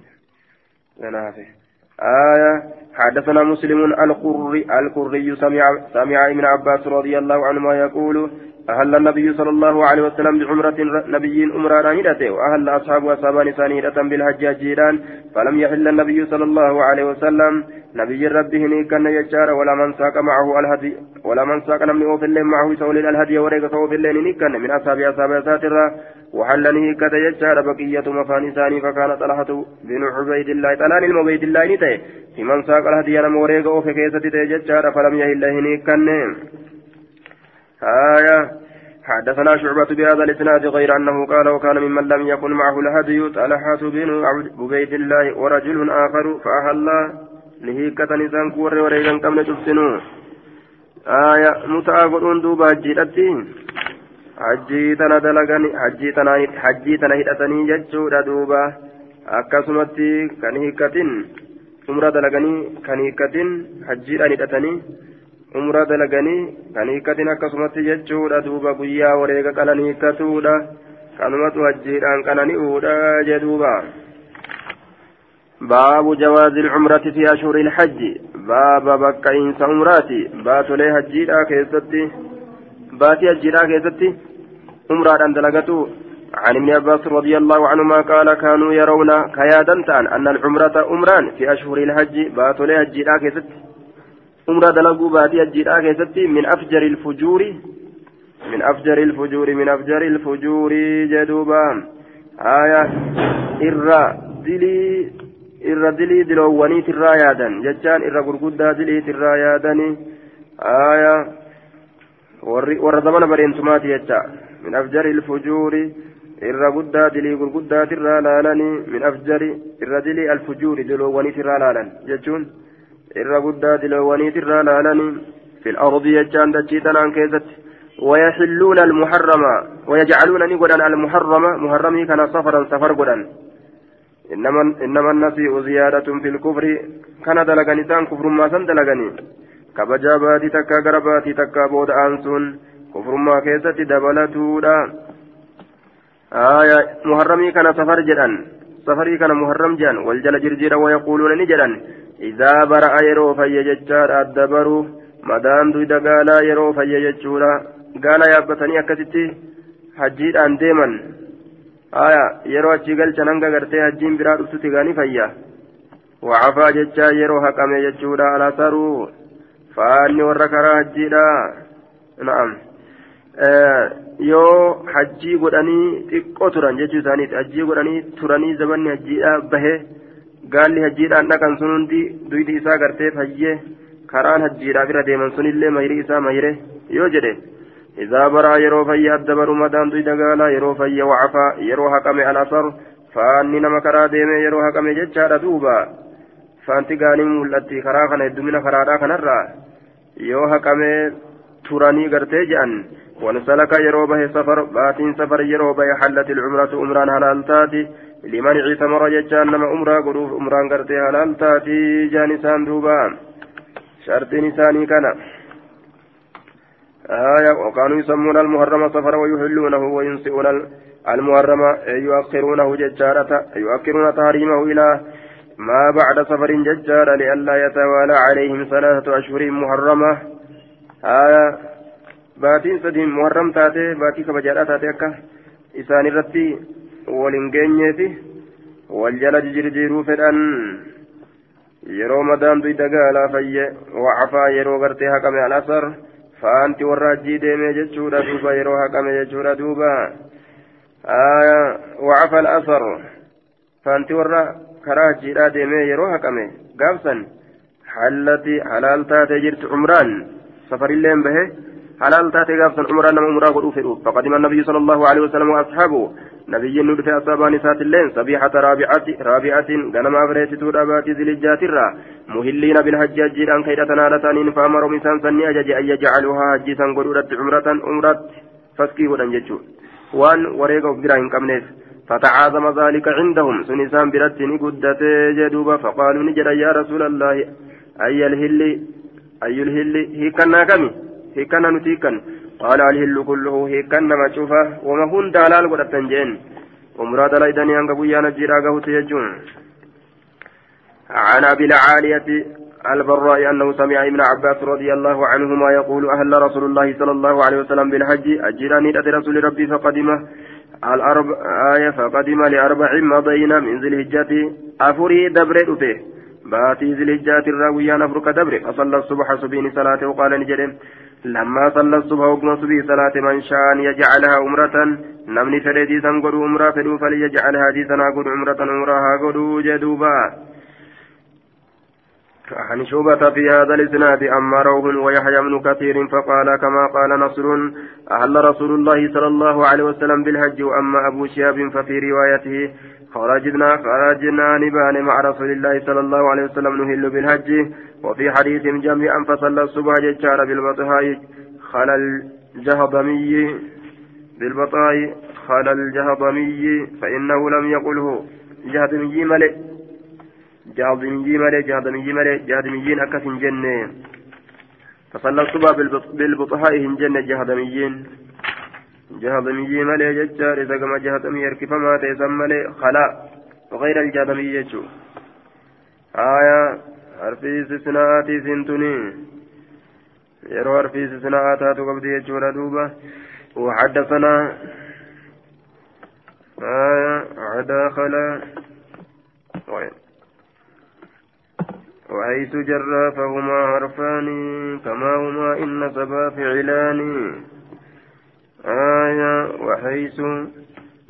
ganaafe آية حدثنا مسلم القري القري سمع سمع ابن عباس رضي الله عنهما يقول أهل النبي صلى الله عليه وسلم بعمرة نبي أمرا هدته وأهل أصحاب أصحاب نسان هدة بالحج جيران فلم يحل النبي صلى الله عليه وسلم نبي ربه كان يجار ولا من ساق معه الهدي ولا من ساق نمني أوف اللين معه سول الهدي وريق صوف اللين كان من أصحاب أصحاب ساترا وحلني كذا يجار بقية مفان ثاني فكان طلحة بن عبيد الله طلال المبيد الله نتي في من ساق الهدي نم وريق أوف كيسة يجار فلم يحل كان. آية حدثنا شعبة بهذا الإسناد غير أنه قال وكان ممن لم يكن معه الهدي طلحة بن عبيد الله ورجل آخر فأهل نهيكة نسان كور وريغان قبل تفسنوا آية متعاقدون دوبا هجيتي hajjii tana dalagani hajjii tana hajjii tana hidhatanii jechuudha duuba akkasumatti kan hiikkatin umra dalaganii kan hiikkatin hajjiidhaan hidhatanii umra dalaganii kan hiikkatin akkasumatti jechuudha duuba guyyaa wareega qalan hiikkatuudha kanumatu hajjiidhaan qanani'uudha jedhuuba. باب جواز العمرة في أشهر الحج باب بكا إنس عمراتي بات لي هجيرا كيستي باتي هجيرا كيستي عمرة أن دلقتو عن ابن عباس رضي الله عنهما قال كانوا يرون كيادا أن العمرة أمران في أشهر الحج بات لي هجيرا كيستي عمرة dalaguu baatii hajjii keessatti من أفجر الفجور من أفجر الفجور من أفجر الفجور جدوبا آية إرى دلي irra dilii diloowwaniitirraa yaadan jechaan irra gurguddaa diliitirraa yaadanii aayaa warra zamana bareentumaati jecha min afjari ilfujuuri irra guddaa dilii gurguddaatirraa laalanii min afjari irra dilii alfujuuri diloowwaniitirraa laalan jechuun irra guddaa diloowwaniitirraa laalanii في الأرض يجان دجيتنا كيزت ويحلون المحرم ويجعلون نقودا المحرم محرمي كان سفرا سفر قدا إنما إنما النسيء زيادة في الكفر كان دلغني تان كفر ما سن دلغني كبجا باتي تكا غرباتي تكا بود أنسون كفر ما كيست دبلتودا آية محرمي كان سفر جدًا سفري كان محرم جان والجل جرجيرا ويقولون نجدا إذا برأ يرو في ججار الدبر مدام دويدا قالا يرو في ججورا قالا يابتني أكتتي حجيد أن ديما yeroo achi galchan hanga gartee hajjiin biraa dhuftutti gaanii fayya wacafaa jechaa yeroo haqame jechuudha alasaruu faanni warra karaa hajjiidha na'am yoo hajjii godhanii xiqqoo turan jechuu isaaniiti hajjii godhanii turanii zabanni hajjiidha bahe gaalli hajjiidhaan dhaqan sun hundi duydi isaa gartee fayyee karaan hajjiidhaaf irra deeman sunillee mayri isaa mayre yoo jedhe إذا برا يرو فيا الدبر مدان دوي دقالا يرو فيا وعفا يرو حكم الأثر فاني نما كرا ديمي يرو حكم ججارة دوبا فانتي قاني ملتي خرا خنا الدمين خرا خنا الرا يو حكم تراني قرتي جأن ونسلك يرو به سفر باتين سفر يرو به حلت العمرة عمران حلال تاتي لمن عتمر ججان نما عمرا قروف عمران قرتي حلال تاتي جانسان دوبا. شرط نساني كان. آية وكانوا يسمون المحرم سفرا ويحلونه وينسئون المحرم يؤخرونه ججارة يؤخرون تحريمه إلى ما بعد سفر ججار لئلا يتوالى عليهم ثلاثة أشهر محرمة. آية باتين سدين محرم تاتي باتي كبجارة تاتي أكا. إسان الرتي waliin geenyeeti. Wal jala jijjiiruu fedhan. Yeroo madaantu dagaalaa fayye wacafaa yeroo gartee haqame al asar faanti warra ajjii deemee jechuudha duuba yeroo haqame jechuudha duuba. Al asar faanti warra karaa ajjiidhaa deemee yeroo haqame gaabsan hallatti halaal taatee jirtu cumraan safarilleen bahe. Gaafsan cumraan nama umraa godhuu fedhuuf faqadima nabiyyu sala allahu alehi wasalam wa asxaabuhu نبي ندف أصابان سات اللين. صبيحة رابعة رابعة غنم أبريت أبات ذي الجات الرا. مهلين بالحجاج أن كيد تنالتانين فأمروا مسان سني أجج أن يجعلوها حجيسا قدرت عمرة أمرت فسكي ودن ججو. وان وريق برا كمنيف فتعاظم ذلك عندهم. سنسان برت نقدت جدوبا فقالوا نجد يا رسول الله. أي الهل أي الهل هي كنا كمي هي كنا نتيكن قال الهل كله هيكن ما شوفه وما هن دلال ودتن جين ومراد الايداني ان قبويا نجيرا قهوت يجون عن ابي العالية البراء انه سمع ابن عباس رضي الله عنهما يقول أهل رسول الله صلى الله عليه وسلم بالحج اجراني رسول ربي فقدمه الأربع آية فقدم لأربع مضينا من ذي الهجة أفري دبر به باتي ذي الهجة الراوية نفرك دبر فصلى الصبح سبين صلاة وقال نجرم لما صلى الصبح وقم صبي صلاة من شاء يجعلها عمرة نمني فردي سنقر عمرة فليجعلها دي سنقر عمرة عمرها قدو جدوبا عن شوبة في هذا الإسناد أما روح ويحيى بن كثير فقال كما قال نصر أهل رسول الله صلى الله عليه وسلم بالحج وأما أبو شهاب ففي روايته خرجنا خرجنا نبان مع رسول الله صلى الله عليه وسلم نهل بالحج وفي حديث جميعا فصلى الصبح ججار بالبطهاء خلى الجهضمي بالبطاء خلى الجهضمي فإنه لم يقله. جهضمي ملئ. جهضمي ملئ جهضمي ملئ جهضميين أكف جنة. فصلى الصبح بالبطهاء جنة جهضميين جهضمي ملئ ججار إذا كما جهضمي يركفما تيسم ملئ خلا وغير الجهضمي يجو. آية istisnaa'aatii sintuni yeroo harfi istisnaa'aa taatu qabdi jechuudha duuba وحدثنا. دخل وحيث جرى فهما حرفان كما هما إن سبا فعلان آية وحيث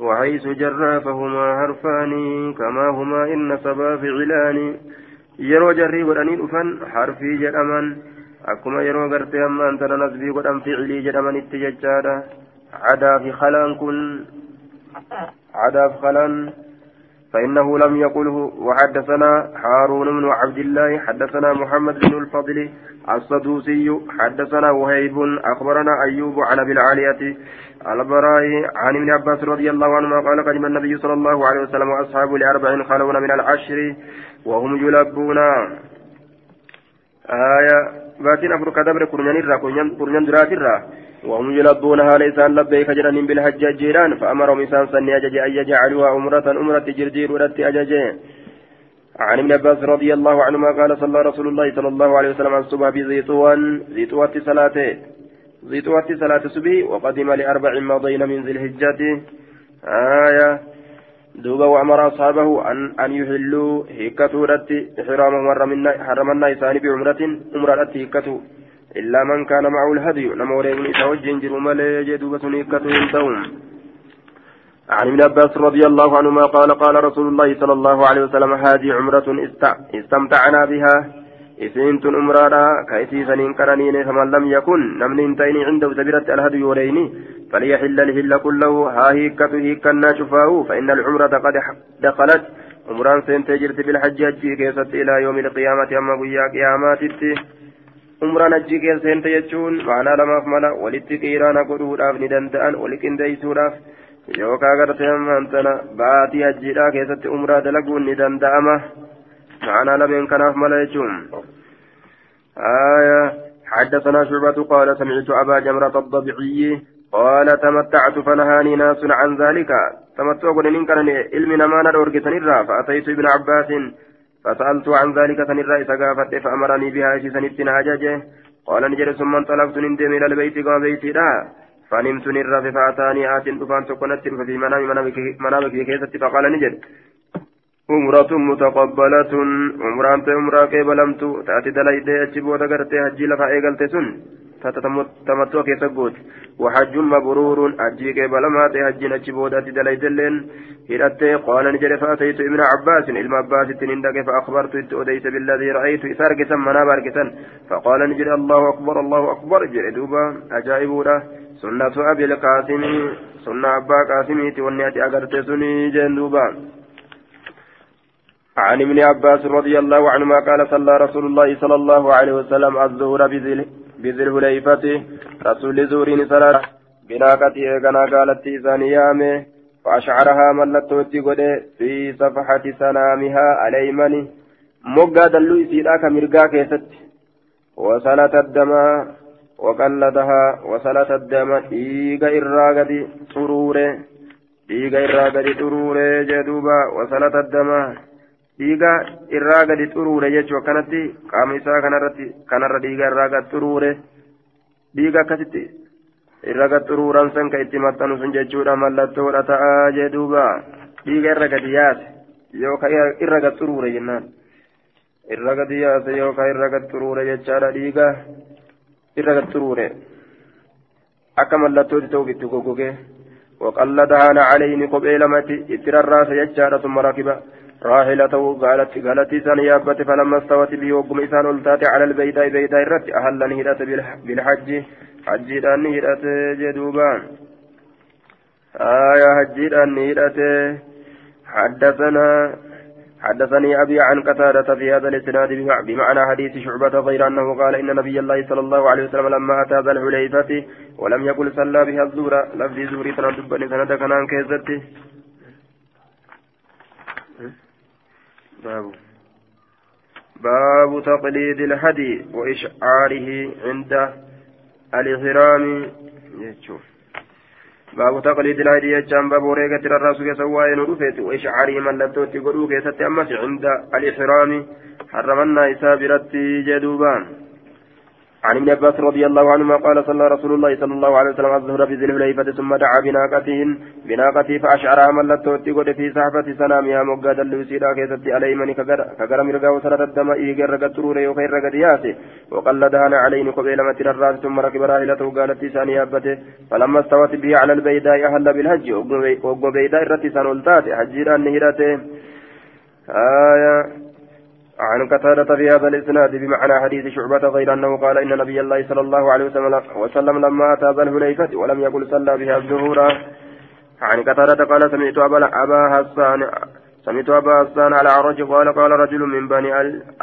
وحيث جرى فهما حرفان كما هما إن سبا فعلان yeroo jarrii godhanii dhufan harfii jedhaman akkuma yeroo gartee ammaan tana nasbii godhan ficilii jedhamanitti jechaadha cadaa fi kalaan kun cadaa fi kalaan فإنه لم يقله. وحدثنا هارون بن عبد الله حدثنا محمد بن الفضل الصدوسي حدثنا وهيب أخبرنا أيوب عن أبي العالية البراء عن ابن عباس رضي الله عنهما قال قدم النبي صلى الله عليه وسلم وأصحابه لأربع خلون من العشر وهم يلبون. آية باتين أفرق دبر كرنان الرا كرنان درات الرا وهم يلبونها ليسان لبيك جران بالحج جيران فأمرهم إنسان سني أجج أن يجعلوها أمرة أمرة جرجير ولت أججين عن ابن عباس رضي الله عنهما قال صلى رسول الله صلى الله عليه وسلم الصبح بزيتوان زيتوات صلاته زيتوات صلاة الصبح وقدم لأربع مضين من ذي الحجة. آية. دوبا وأمر أصحابه أن أن يحلوا هيكتو رتي إحرامهم حرمنا إساني بعمرة عمرة رتي هيكتو إلا من كان معه الهدي نما ورين إتوجه جروا ملي جدوبة ينتهون. عن ابن عباس رضي الله عنهما قال قال رسول الله صلى الله عليه وسلم هذه عمرة استمتعنا بها. إسنت أمرانا كأتي سنين كرنين فمن لم يكن نمن تيني عنده سبيرة الهدي وريني فليحل الهل كله. ها هيكة هيكنا شفاه فإن العمرة قد دخلت. عمران سنتجرت بالحج هجي كيست إلى يوم القيامة أما قيا قيامات عمران هجي كيست سنتجرون معنا لما فملا ولتقيرانا قدوداف ندندأن ولكنديسوداف yookaan gartee ammaan tana baatii hajjiidhaa keessatti umraa dalaguun ni danda'ama. معنى لمن كناف ملا آية حدثنا شعبة قال سمعت أبا جمرة الضبعي قال تمتعت فنهاني ناس عن ذلك تمتع قل إن كان علم نمان الأورجة فأتيت ابن عباس فسألت عن ذلك سنرى إسقافت فأمرني بها إسسنتنا أجاجه. قال نجد ثم انطلقت نندم إلى البيت قام بيتي لا. فنمت نرى فأتاني آت دفان تكونت ففي منامي منامك كيست فقال نجد عمرة متقبلة عمران عمرة كيبلمت تأتي دليدي أجبوت غرتي هجي لفا إيقلت سن تتمتع كيف قوت وحج مبرور حجي كيبلما هجي أجبوت أتي دليدي لين هرأتي قال نجري فأتيت ابن عباس إلما عباس تنندك فأخبرت أديت بالذي رأيت إسارك سمنا باركة فقال نجري الله أكبر الله أكبر جري دوبا أجائب سنة أبي القاسم سنة أبا قاسمي تونياتي أغرتي سني جندوبا عن ابن عباس رضي الله عنهما قال صلى رسول الله صلى الله عليه وسلم الظهر بذي الهليفة رسول زورين صلاة بناقته كان قالت إذان يامه فأشعرها ملتوتي قد في صفحة سنامها الأيمن مقا دلو إسيرا كمرقا كيست. وسلت الدم وقلدها وسلت الدم. إيغا إراغدي طروري إيغا إراغدي طروري جدوبا. وسلت الدم. Dhiiga irraa gadi xuruure jechuu akkanatti qaama isaa kanarratti kanarra dhiiga irraa gad xuruure dhiiga akkasitti irra gad xuruuran san ka itti maxxanu sun jechuudha mallattoodha ta'aa jee duuba dhiiga irra gadi yaase yookaan irra gad xuruure jennaan irra gadi yaase yookaan irra gad xuruure jechaadha dhiiga irra gad xuruure akka mallattooti ta'uuf itti goggogee waqalladahaan calayni kophee lamatti itti rarraasa jechaadha summa rakiba. راحلته قالت قالت إسان يابت فلما استوت به وقم إسان ألتات على البيداء بيداء الرت أهل نهرة بالحج. حجيت نهرة جدوبان آية حجيت نهرة حدثنا حدثني أبي عن قتادة في هذا الإسناد بمعنى حديث شعبة غير أنه قال إن نبي الله صلى الله عليه وسلم لما أتى ذا الحليفة ولم يقل صلى بها الزور. لفظ زوري سنة سنة كان كيزته باب. باب تقليد الهدي وإشعاره عند الإحرام. يشوف باب تقليد الهدي يجان باب وريقة الرسول سواء نرفت وإشعاره من لبتوت قلوك يستأمس عند الإحرام. حرمنا إسابرتي جدوبان. عن ابن عباس رضي الله عنهما قال صلى رسول الله صلى الله عليه وسلم الظهر في ذي الحليفة ثم دعا بناقته بناقته فأشعرها ملت وتقول في صحبة سنامها مقاد اللوسيرا كيست على من كقرم رقا وسرت الدم إيقر رقا ترور يوخير رقا دياسي. وقلدها عليه قبيل متر الراس ثم ركب راحلته قالت ثاني أبته فلما استوت به على البيداء أهل بالحج وقو بيداء الرتي سنولتات حجيرا نهرته آية عن قتادة في هذا الإسناد بمعنى حديث شعبة غير أنه قال إن نبي الله صلى الله عليه وسلم لما أتى ذا الحليفة ولم يقل صلى بها الظهور. عن قتادة قال سمعت أبا حسان سمعت أبا حسان على عرج قال قال رجل من بني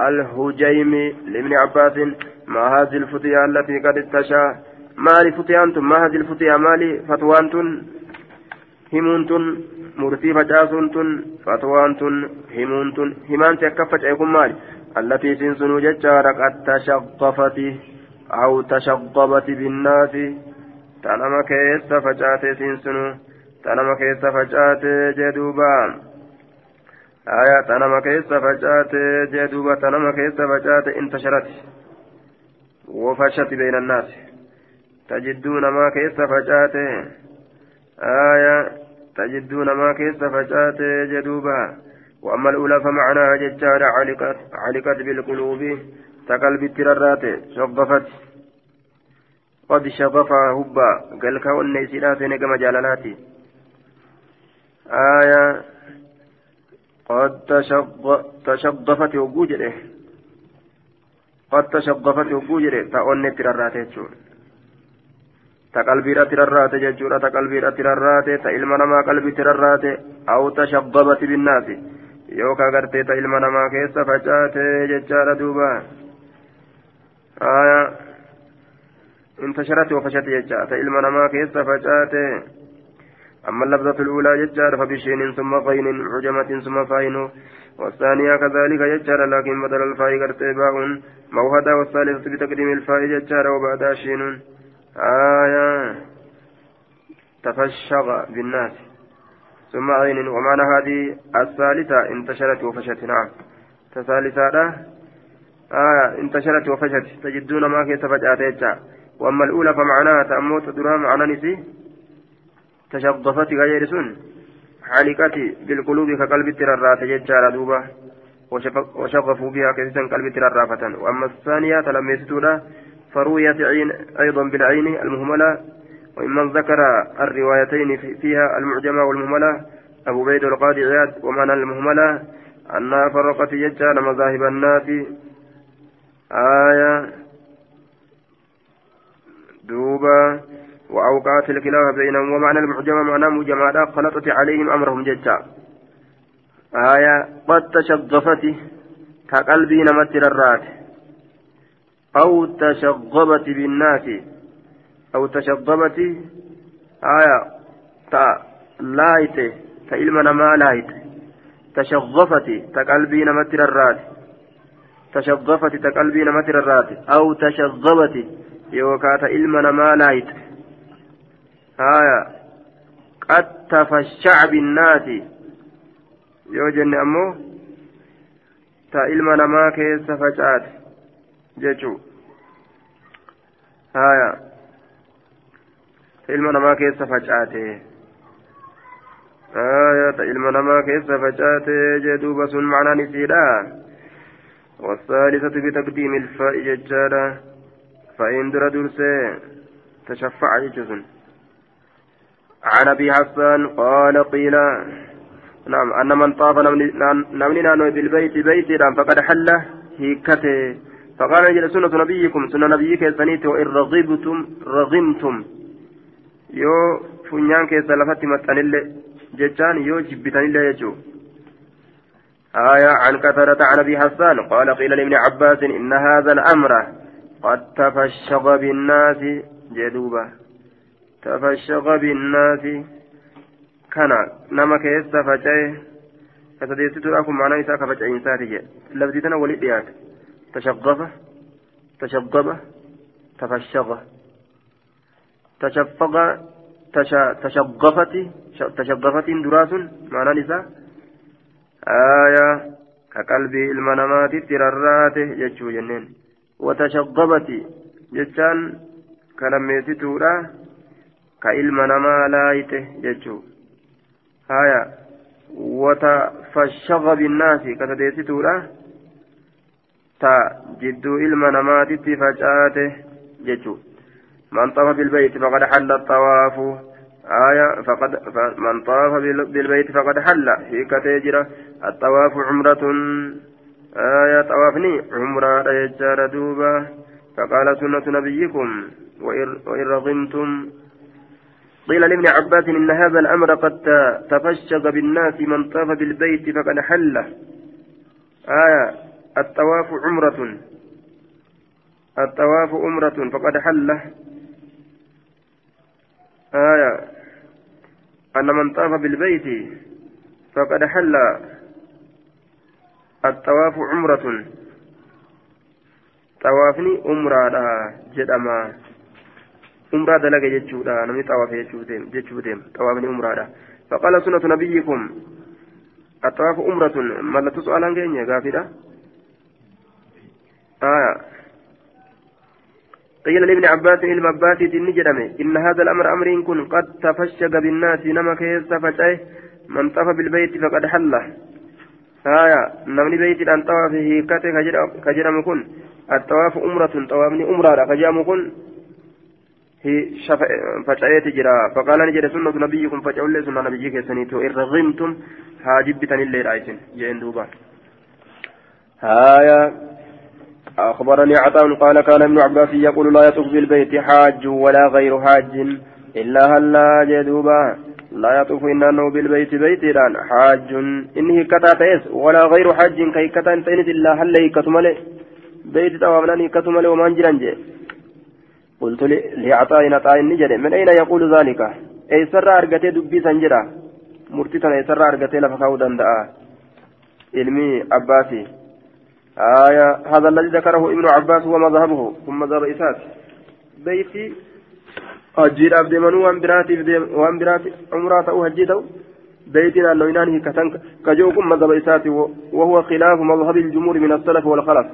الهجيم لابن عباس ما هذه الفتية التي قد استشى ما لفتيانتم ما هذه الفتية؟ ما لفتوانتم همونتم murtii facaasuun tun fatwaan tun himuun tun himaansi akka faca'e kun maali allatii isiin sunuu jechaadha qad tashaqqafati aw tashaqqabati binnaasi tanama keessa facaate isiin sunuu tanama keessa facaate jedhuuba aya tanama keessa facaate jedhuuba tanama keessa facaate intasharati wofashati bayna annaasi tajidduu namaa keessa facaate aya تجدون ما كيس فجات جدوبا. وأما الأولى فمعناها ججارة علقت, علقت بالقلوب. تقلب الترارات شغفت. قد شغفها هبا. قال كون نيسيرات نقم جلالاتي آية. قد تشغ تشغفت وجوجره. قد تشغفت وجوجره. تأون الترارات يجون qalbiidhatti rarraate jechuudha ta qalbiidhatti rarraate ta ilma namaa qalbiitti rarraate aw tashabbabati binnaasi yookaan gartee ta ilma namaa keessa facaate jechaadha duuba انتشرت وفشت يجا فإلما نما كيس فجات أما اللفظة الأولى يجار فبشين ثم غين عجمة ثم فاين والثانية كذلك يجار لكن بدل الفاء قرتباء موهدة والثالثة بتقديم الفاء يجار وبعدها شين آية تفشغ بالناس. ثم عين ومعنى هذه الثالثة انتشرت وفشت. نعم. تثالثة آه انتشرت وفشت. تجدون ما كيف فجأت وأما الأولى فمعناها تأموت درها معنى نسي. تشظفت غير سن. حالكت بالقلوب كقلب الترارات ججارة دوبة. وشغفوا بها كثيرا قلب الترارافة وأما الثانية تلميستونا فرويت عين أيضا بالعين المهملة وممن ذكر الروايتين فيها المعجمة والمهملة أبو بيد القاضي عياد ومعنى المهملة أنها فرقت ججال مذاهب الناس آية دوبا وأوقات الخلاف بينهم ومعنى المعجمة معنى مجمعة خلطت عليهم أمرهم ججا آية قد تشغفت كقلبي نمت الرات أو تشغبت بالناس. أو تشغبت آية تا لايت فإلمنا ما لايت تشغفت تقلبي نمت الرات تشغفت تقلبي نمت الرات أو تشغبت يوكات إلمنا ما لايت آية قد تفشع بالناس. يوجن أمو تا إلمنا ما كيس فجأت جيشو آية ilma namaa keessa facaate. آية ilma namaa keessa facaate jee duuba sun macnaan isiidha. والثالثة بتقديم الفاء ججالة فإن در درسي تشفع جزن عن أبي حسان قال قيل نعم أن من طاف نمني نانو بالبيت بيت فقد حل هيكته فقال نجد سنة نبيكم سنة نبيك سنيت وإن رغبتم رغمتم. يو فنيان كيس لفتي متنلي جتان يو جبتنلي يجو. آية عن كثرة عن أبي حسان قال قيل لابن عباس إن هذا الأمر قد تفشغ بالناس جدوبة. تفشغ بالناس. كان نما كيس فجأه كتديست لكم معنى إساء كفجأ إنساتي. لفظي تنا ولي ديات تشغف تشغب تفشغ تشفق تشغفت تشغفت دراس معنى نساء آية كقلبي المنامات تررات يجو جنين وتشغبت جتان كلميتتورا كإلما نما لايته يجو آية وتفشغ بالناس كتديتتورا تا جدو إلما نمات فجاته يجو من طاف بالبيت فقد حل الطواف آية فقد من طاف بالبيت فقد حل في كتيجرة الطواف عمرة آية طوافني عمرة يجار دوبا فقال سنة نبيكم وإن رغمتم قيل لابن عباس إن هذا الأمر قد تفشق بالناس من طاف بالبيت فقد حل آية الطواف عمرة. الطواف عمرة. فقد حل. آية. أن من طاف بالبيت فقد حل. الطواف عمرة. طوافني عمرة جدما. عمرة دلق جتشودا نمي طواف جتشودهم طوافني عمرة. فقال سنة نبيكم. الطواف عمرة. ما لا تسأل عن جنيا آية قيل لابن عباس إلى عباس النجرمي إن هذا الأمر أمر كن قد تفشق بالناس نما كيس فجأه من طاف بالبيت فقد حله آية نمني بيت أن طواف هيكته كجرم كن. الطواف أمرة طوافني أمرة كجرم كن. هي شف... فجأة تجرى فقال نجد سنة نبيكم لي سنة نبيك سنيتو. إن رغمتم هاجبتني الليل آيتين. جين دوبا. آية أخبرني عطاء قال كان ابن عباس يقول لا يطوف بالبيت حاج ولا غير حاج إلا هلا جدوبا. لا يطوف إنه بالبيت بيت الآن حاج. إنه كتا تيس ولا غير حاج كي كتا تينس إلا هلا كتمل بيت توابلاني كتمل ومان جرانجي قلت لعطاء عطاء نجري من أين يقول ذلك؟ أي سر أرقتي دبي سنجرا مرتتا أي سر أرقتي لفكاو دنداء علمي عباسي. آية هذا الذي ذكره ابن عباس هو مذهبه ثم مذهب إساس بيتي أجير أبدي منو وأن براتي وأن براتي عمرات أو هجيته بيتنا نوينان هكتن كجوكم مذهب إساتي وهو خلاف مذهب الجمهور من السلف والخلف.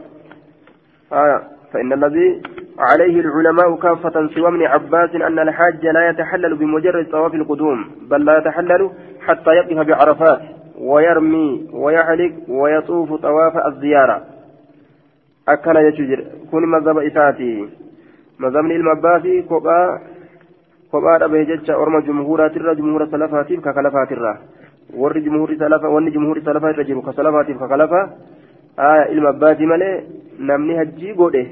آية. فإن الذي عليه العلماء كافة سوى ابن عباس أن الحاج لا يتحلل بمجرد طواف القدوم بل لا يتحلل حتى يقف بعرفات ويرمي ويحلق ويطوف طواف الزيارة. أكل يجر كن مذهب إساتي مذهب المباسي كوبا kophaa dhabee jecha orma jumhuuraatirra jumhuura salafaatiif ka kalafaatirra warri jumhuurri salafa wanni jumhuurri salafa irra jiru ka salafaatiif ka kalafa aya ilma abbaatii malee namni hajjii godhe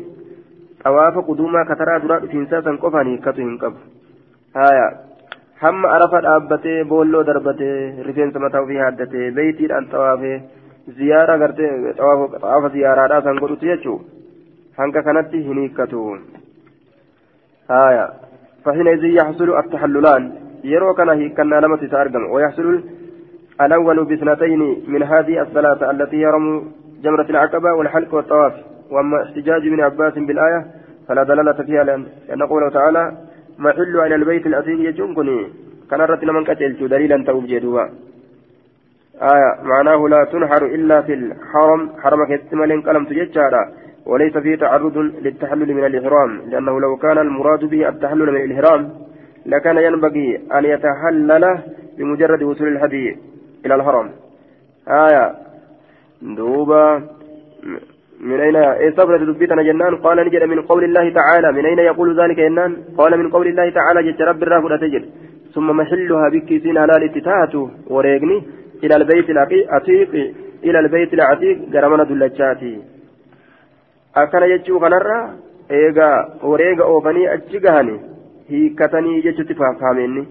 xawaafa quduumaa kataraa duraa dhufiinsaa san qofaan hiikkatu hin qabu aya hamma arafa dhaabbatee boolloo darbatee rifeensa mataa ofii haaddatee beeytiidhaan xawaafee ziyaara gartee xawaafa ziyaaraadhaa san godhutu jechuu? Hanga kanatti hin hiikkatu. Aya فحينئذ يحصل التحللان يرو كان كان لما تتأرقم ويحصل الأول باثنتين من هذه الثلاثة التي هي رمو جمرة العقبة والحلق والطواف وأما احتجاج ابن عباس بالآية فلا دلالة فيها لأن قوله تعالى محل على البيت الأثير يجنكني كان رتنا من قتلت دليلا توجدوا آية معناه لا تنحر إلا في الحرم حرمك يتملين قلم تججارا وليس فيه تعرض للتحلل من الإحرام لأنه لو كان المراد به التحلل من الإحرام لكان ينبغي أن يتحلل بمجرد وصول الهدي إلى الحرم. آية. دوبا. من أين؟ استفرد دبيتنا جنان؟ قال نجد من قول الله تعالى من أين يقول ذلك جنان؟ قال من قول الله تعالى جت رب الرافع تجد. ثم محلها بكيسين على الاتتاهة وريقني. إلى البيت العتيق إلى البيت العتيق قرمنا دلتشاتي akkana jechuu kanarra eegaa wareega oofanii achi gahani hiikkatanii jechuutti faafameenni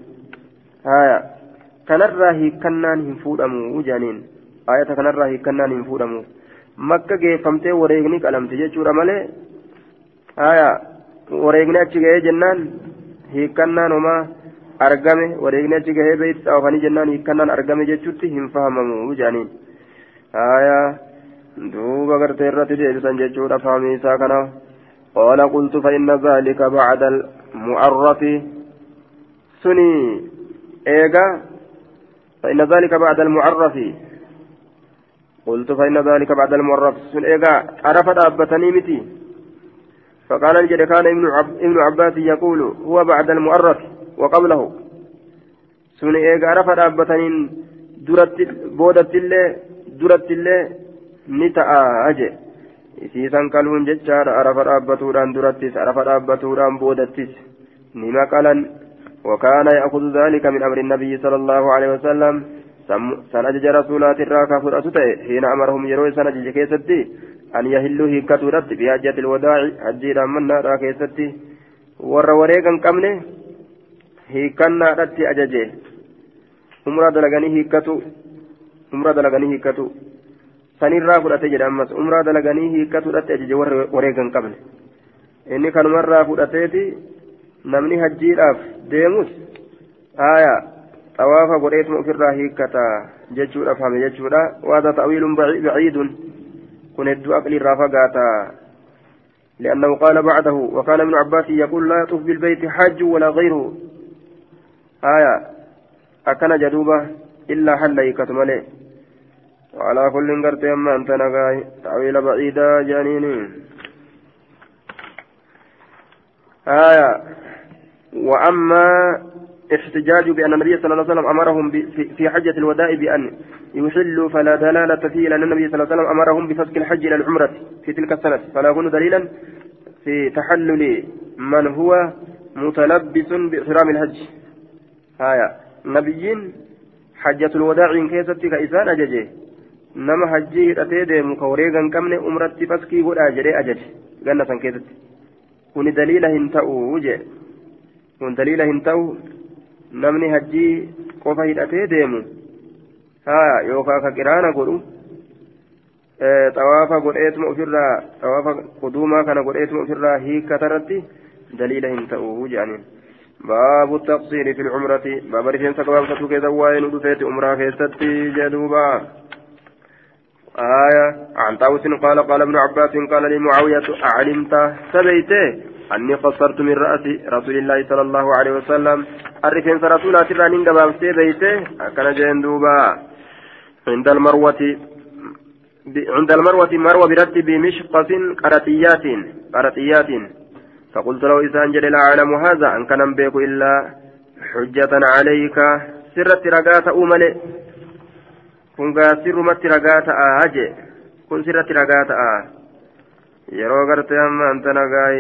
haya kanarraa hiikkannaan hin fuudhamu jaaniin ayata kanarraa hiikkannaan hin fuudhamu makka geeffamtee wareegni qalamte jechuudha malee haya wareegni achi gahee jennaan hiikkannaan homaa argame wareegni achi gahee beeyti oofanii jennaan hiikkannaan argame jechuutti hin fahamamu jaaniin haya. duuba gartee irratti deebisan jechuudha faamii isaa kana qaala qultu فإن ذلك بعد المعرف سني إيجا فإن ذلك بعد المعرف قلت فإن ذلك بعد المعرف سن إيجا عرفت أبتني متي فقال الجد كان ابن, عب ابن عباس يقول هو بعد المعرف وقبله. سن إيجا عرفت أبتني درت بودت الله درت ni ta'a aje isiisan qaluun jechaadha arafa dhaabbatuudhaan durattis arafa dhaabbatuudhaan boodattis ni maqalan وكان يأخذ ذلك من أمر النبي صلى الله عليه وسلم. سنجج رسولات الراكا فرأتته حين أمرهم يروي سنجج كيستي أن يهلوا هيكة رد بحجة الوداع حجيرا من نارا كيستي. ور وريقا قمنه رد أججه عمرة دلغني هيكة عمرة دلغني هيكة sanirraa fudhate jedha ammas umraa dalaganii hiikkatuudhatti ajaje wareegan qabne inni kanumarraa fudhateeti namni hajjiidhaaf deemus aya xawaafa godheetuma ofirraa hiikkata jechuudha fahame jechuudha waada ta'wiilun baciidun kun hedduu aqliirraa fagaata لأنه قال بعده وكان ابن عباس يقول لا يطوف بالبيت حاج ولا غيره آية أكن جدوبة إلا حل يكتم عليه وعلى كل قرت أما أنت نقاي تعويل بعيدا جانيني آية وأما احتجاج بأن النبي صلى الله عليه وسلم أمرهم في حجة الوداع بأن يحلوا فلا دلالة فيه لأن النبي صلى الله عليه وسلم أمرهم بفسك الحج إلى العمرة في تلك السنة. فلا يكون دليلا في تحلل من هو متلبس بإحرام الحج. آية نبيين حجة الوداع كيست كإسان أججه nama hajjii hidhatee deemu ka wareega hin qabne umratti faskii godhaa jedhee ajaje ganna san keessatti kuni daliila hin ta'u jedhe kun daliila hin ta'u namni hajjii qofa hidhatee deemu haa yookaan ka qiraana godhu xawaafa godheetuma ofirraa xawaafa quduumaa kana godheetuma ofirraa باب التقصير في العمرة. باب رفين فتوك إذا وين ودفيت عمرة كيستي جدوبا. آية. عن طاووس قال قال ابن عباس قال لي معاوية أعلمت سبيته أني قصرت من رأس رسول الله صلى الله عليه وسلم. الرفين رسول ترانين قبابتي بيته كان جين دوبا. عند المروة عند المروة مروة برد بمشقة قرطيات قرطيات. فقلت له إذا أنجل لا أعلم هذا أن كان بيك إلا حجة عليك سرت رقات أملي كن سرمت رقات آجي كن سرت رقات آه yeroo gartee amma anta nagaay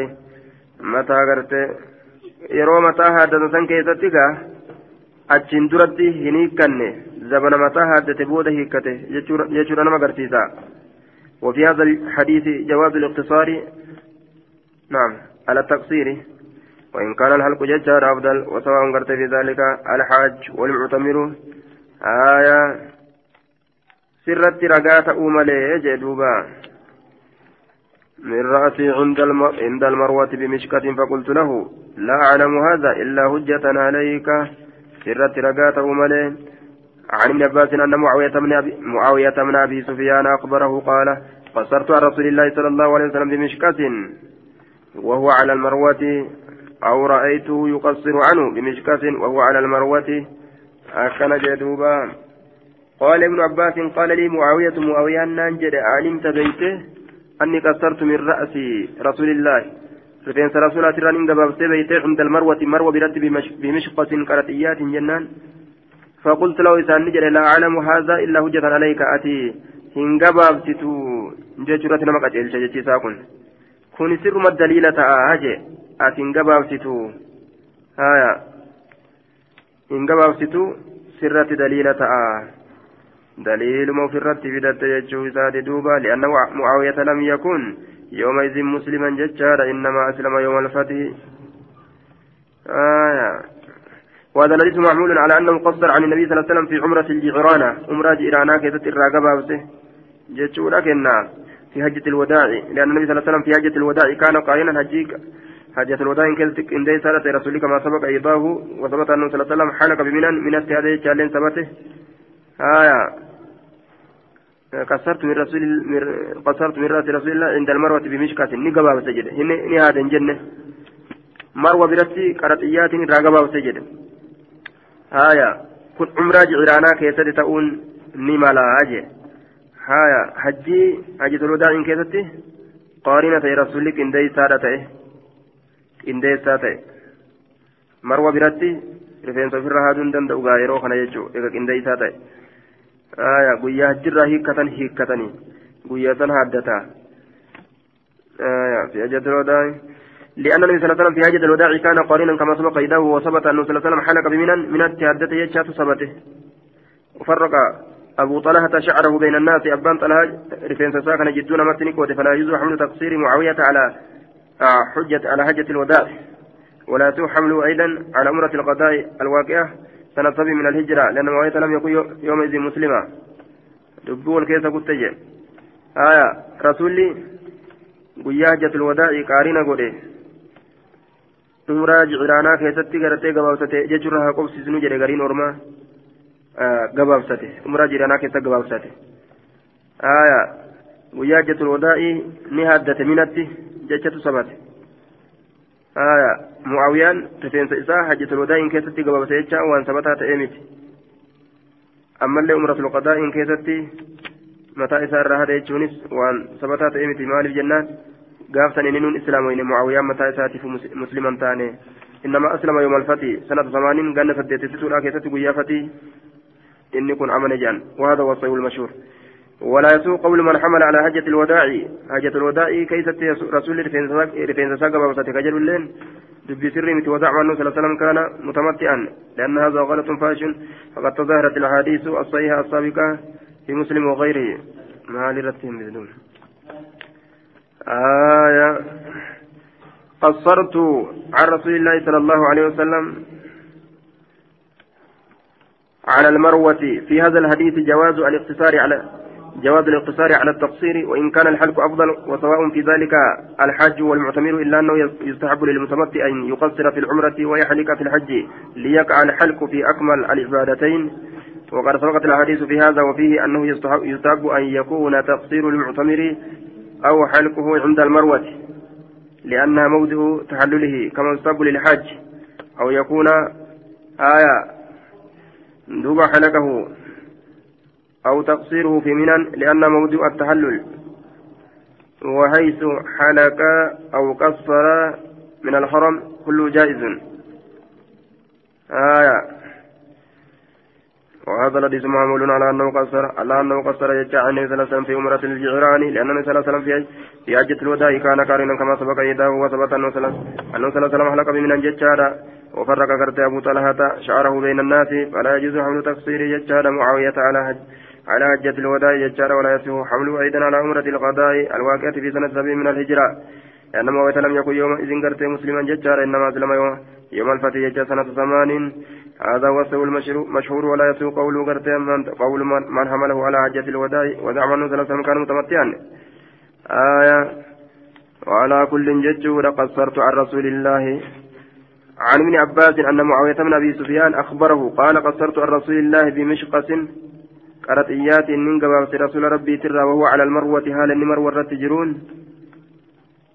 mataa gartee yeroo mataa haaddatan san keessatti gaa achiin duratti hin hiikkanne zabana mataa haaddate booda hiikkate jechuudha nama agarsiisa وفي هذا الحديث جواز الاقتصار نعم على التقصير. وإن كان الحلق ججار أفضل وسواء قرت في ذلك الحاج والمعتمر. آية. سرت رقات أملي جدوبا. من رأسي عند عند المروة بمشكة فقلت له لا أعلم هذا إلا هجة عليك. سرت رقاته ملي عن ابن عباس أن معاوية بن معاوية بن أبي سفيان أخبره قال قصرت عن رسول الله صلى الله عليه وسلم بمشكة وهو على المروة أو رأيته يقصر عنه بمشكة وهو على المروة. أكن جدوبا. قال ابن عباس قال لي معاوية معاوية أن علمت بيته أني قصرت من رأس رسول الله. رفين رسول الله إن قبابت بيته عند المروة مروة برد بمشقة قرطيات جنان. فقلت له إذا نجر لا أعلم هذا إلا هجة عليك أتي. إن قبابت ججرة أجل ججي ساكن. كن سر ما الدليل تآهج أتي إن قبابت آية إن قبابت سرة دليل تآه دليل مفرد في دت يجو زاد دوبا لأن معاوية لم يكن يومئذ مسلما ججارا إنما أسلم يوم الفتح آية وهذا الحديث معمول على أنه قصر عن النبي صلى الله عليه وسلم في عمرة الجعرانة عمرة جيرانا كيست الراقبة بسه جتشو لكن في حجة الوداع لأن النبي صلى الله عليه وسلم في حجة الوداع كان قائلا حجيك حجة الوداع إن كنت إن دي سالة رسولك كما سبق أيضاه وثبت أنه صلى الله عليه وسلم حلق بمنا من التهادي جالين ثبته آية. قصرت من رسول قصرت من رأس رسول الله عند المروة بمشكاة نقبا وسجد هني هذا جنة. مروة برتي قرطيات راقبا وسجد هايا كن عمرة جعرانا كيسد تؤون نمالا أجي. حجي حجي الوداع كيستي قارنة رسولك إن دي سادة إن دي سادة مروة برتي rifeensa ofirra haaduun danda'u gaa yeroo kana jechuu egaa qindeessaa ta'e. آية قويا جرا هيكة هيكتني قويا سن هادتا آية في أجد الوداع لأن النبي صلى الله عليه وسلم في أجد الوداع كان قارنا كما سبق إيده وثبت أنه صلى الله عليه وسلم حلق بمنا من التهدة يجات ثبته وفرق أبو طلحة شعره بين الناس أبان طلحة رفين ساكن جدون متنك فلا يجوز حمل تقصير معاوية على آه، حجة على حجة الوداع. ولا تحمل أيضا على أمرة القضاء الواقعة سنة سبي من الهجرة لأن معاوية لم يكن يومئذ مسلما. دبو الكيسة قلت آية رسولي قياجة الوداع قارنة قولي. umraa jiciraanaa keessatti garatee gabaabsate jechuun haa qobsiisnu jedhe gariin ormaa gabaabsate. Umraa jiciraanaa keessa gabaabsate. Aya guyyaa hajjatul wadaa'ii ni haaddate minatti jechatu sabate. معاويان رفينس إساء حجة الوداع إن كيستي قبل سيتشا وأن ثبتها تأمت أما اللي أمرة القضاء إن كيستي متى إساء الرهد يجونس وأن ثبتها تأمت مال الجنات قافتني ننون إسلام وإن معاويان متى إساتف مسلما تاني إنما أسلم يوم الفتي سنة ثمانين قال فديت ستورا كيستي قيا فتي إني كن عمل جان. وهذا هو الصحيح المشهور. ولا يسوق قول من حمل على حجة الوداع. حجة الوداع كيف رسول رفين ساقب وستك اللين. دبي سر مت وداع عنه صلى الله عليه وسلم كان متمتعا. لأن هذا غلط فاش فقد تظاهرت الأحاديث الصحيحة السابقة في مسلم وغيره. ما لرتهم بذنون آية. قصرت عن رسول الله صلى الله عليه وسلم. على المروة في هذا الحديث جواز الاقتصار على جواز الاقتصار على التقصير وإن كان الحلق أفضل وسواء في ذلك الحج والمعتمر إلا أنه يستحب للمتمتع أن يقصر في العمرة ويحلق في الحج ليقع الحلق في أكمل العبادتين. وقد سبقت الحديث في هذا وفيه أنه يستحب أن يكون تقصير المعتمر أو حلقه عند المروة لأنها موضع تحلله كما يصاب للحج أو يكون آية دوب حلقه أو تقصيره في منن لأن موضع التحلل وحيث حلق أو قصر من الحرم كله جائز. آية. وهذا الحديث معمول على أنه قصر على أنه قصر يجعل عن النبي صلى الله عليه وسلم في عمرة الجعراني النبي صلى الله عليه وسلم في في حجة الوداع كان قارنا كما سبق يداه وثبت صلى الله عليه وسلم حلق من ججارا وفرق كرت أبو طلحة شعره بين الناس فلا يجوز حمل تقصير ججارا معاوية على حج على حجة الوداع ججارا ولا يصح حمله أيضا على عمرة القضاء الواقعة في سنة سبع من الهجرة. لأن مويت لم يكن يومئذ قرت مسلما ججارا إنما أسلم يوم, يوم الفتح ججار سنة ثمان. هذا وصف المشهور ولا يسوق قول قرتين قول من حمله على حجة الوداع. وزعم أنه ثلاثة كانوا متمتعا آية وعلى كل جج قصرت عن رسول الله عن ابن عباس أن معاوية بن أبي سفيان أخبره قال قصرت عن رسول الله بمشقة قرطيات من قبابة رسول ربي ترى وهو على المروة هال مروة تجرون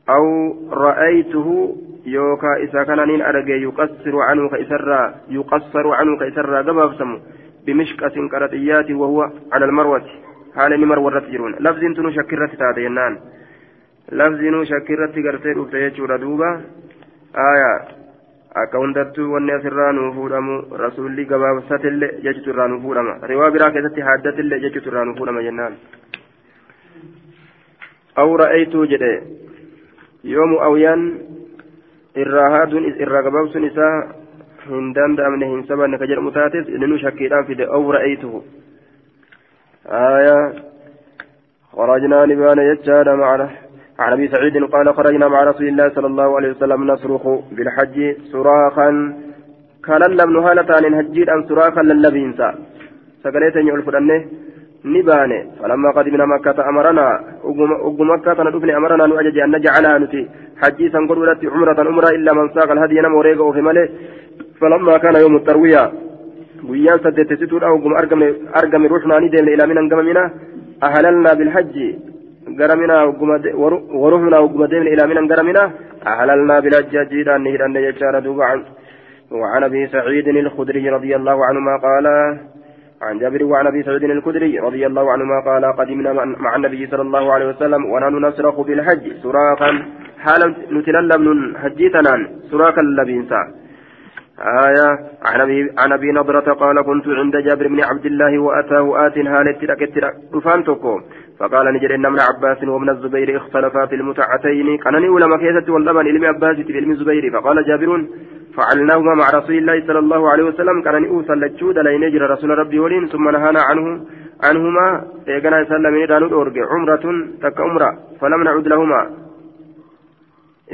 أو رأيته yookaa isa kananiin arge yuqassiru canhu ka isarraa yuqassaru canhu ka isarraa gabaabsamu bimishqatin qaraxiyyaati wahuwa cala almarwati haala inni marwa irratti jiruun lafziin tunu shakkirratti taate jennaan lafziinuu shakkirratti gartee dhufte jechuudha duuba aayaa akka hundattuu wanni asirraa nuu fuudhamu rasuulli gabaabsatillee jechutu irraa nuu fuudhama riwaa biraa keessatti haaddatillee jechutu irraa nuu fuudhama jennaan aw ra'aytuu jedhe yoomu awyaan irraa haaduun irraa gabaabsuun isaa hin danda'amne hin sabanne ka jedhamu taates inni shakkiidhaan fide aw ra'aytuhu آية خرجنا نبان يجاد معنا عن أبي سعيد قال خرجنا مع رسول الله صلى الله عليه وسلم نصرخ بالحج صراخا. كللم هالتان هجيد أن صراخا للبينسا سكنيت يقول فرنه نبانه. فلما قدمنا مكة أمرنا أقو مكة ندفن أمرنا نؤجج أن نجعلها نتي. حجي سنقول ولت عمرة عمرة إلا من ساق الهدي نم وريق وفي ملي. فلما كان يوم التروية ويان سدت ستور أو قم أرقم أرقم روحنا ندم إلى من أنقم منا أهللنا بالحج. قرمنا ورحنا وقم إلى من أنقرمنا أهللنا بالحج جيدا نهرا نجار دوبا وعن أبي سعيد الخدري رضي الله عنهما قال عن جابر وعن ابي سعيد الخدري رضي الله عنهما قال قدمنا مع النبي صلى الله عليه وسلم ونحن نصرخ بالحج صراخا حالا نتللم حجيتنا صراخا لبينسا آية عن أبي عن أبي نضرة قال كنت عند جابر بن عبد الله وأتاه آت هالت رفانتكو فقال نجد إن ابن عباس وابن الزبير اختلفا في المتعتين. كانني علماء كيسة واللبن علم عباس في علم الزبير. فقال جابر فعلناهما مع رسول الله صلى الله عليه وسلم. كان نؤوسا لجود لين يجري رسول ربي ولين ثم نهانا عنه عنهما إيقنا يسلم إلى أورج عمرة تك عمرة فلم نعد لهما.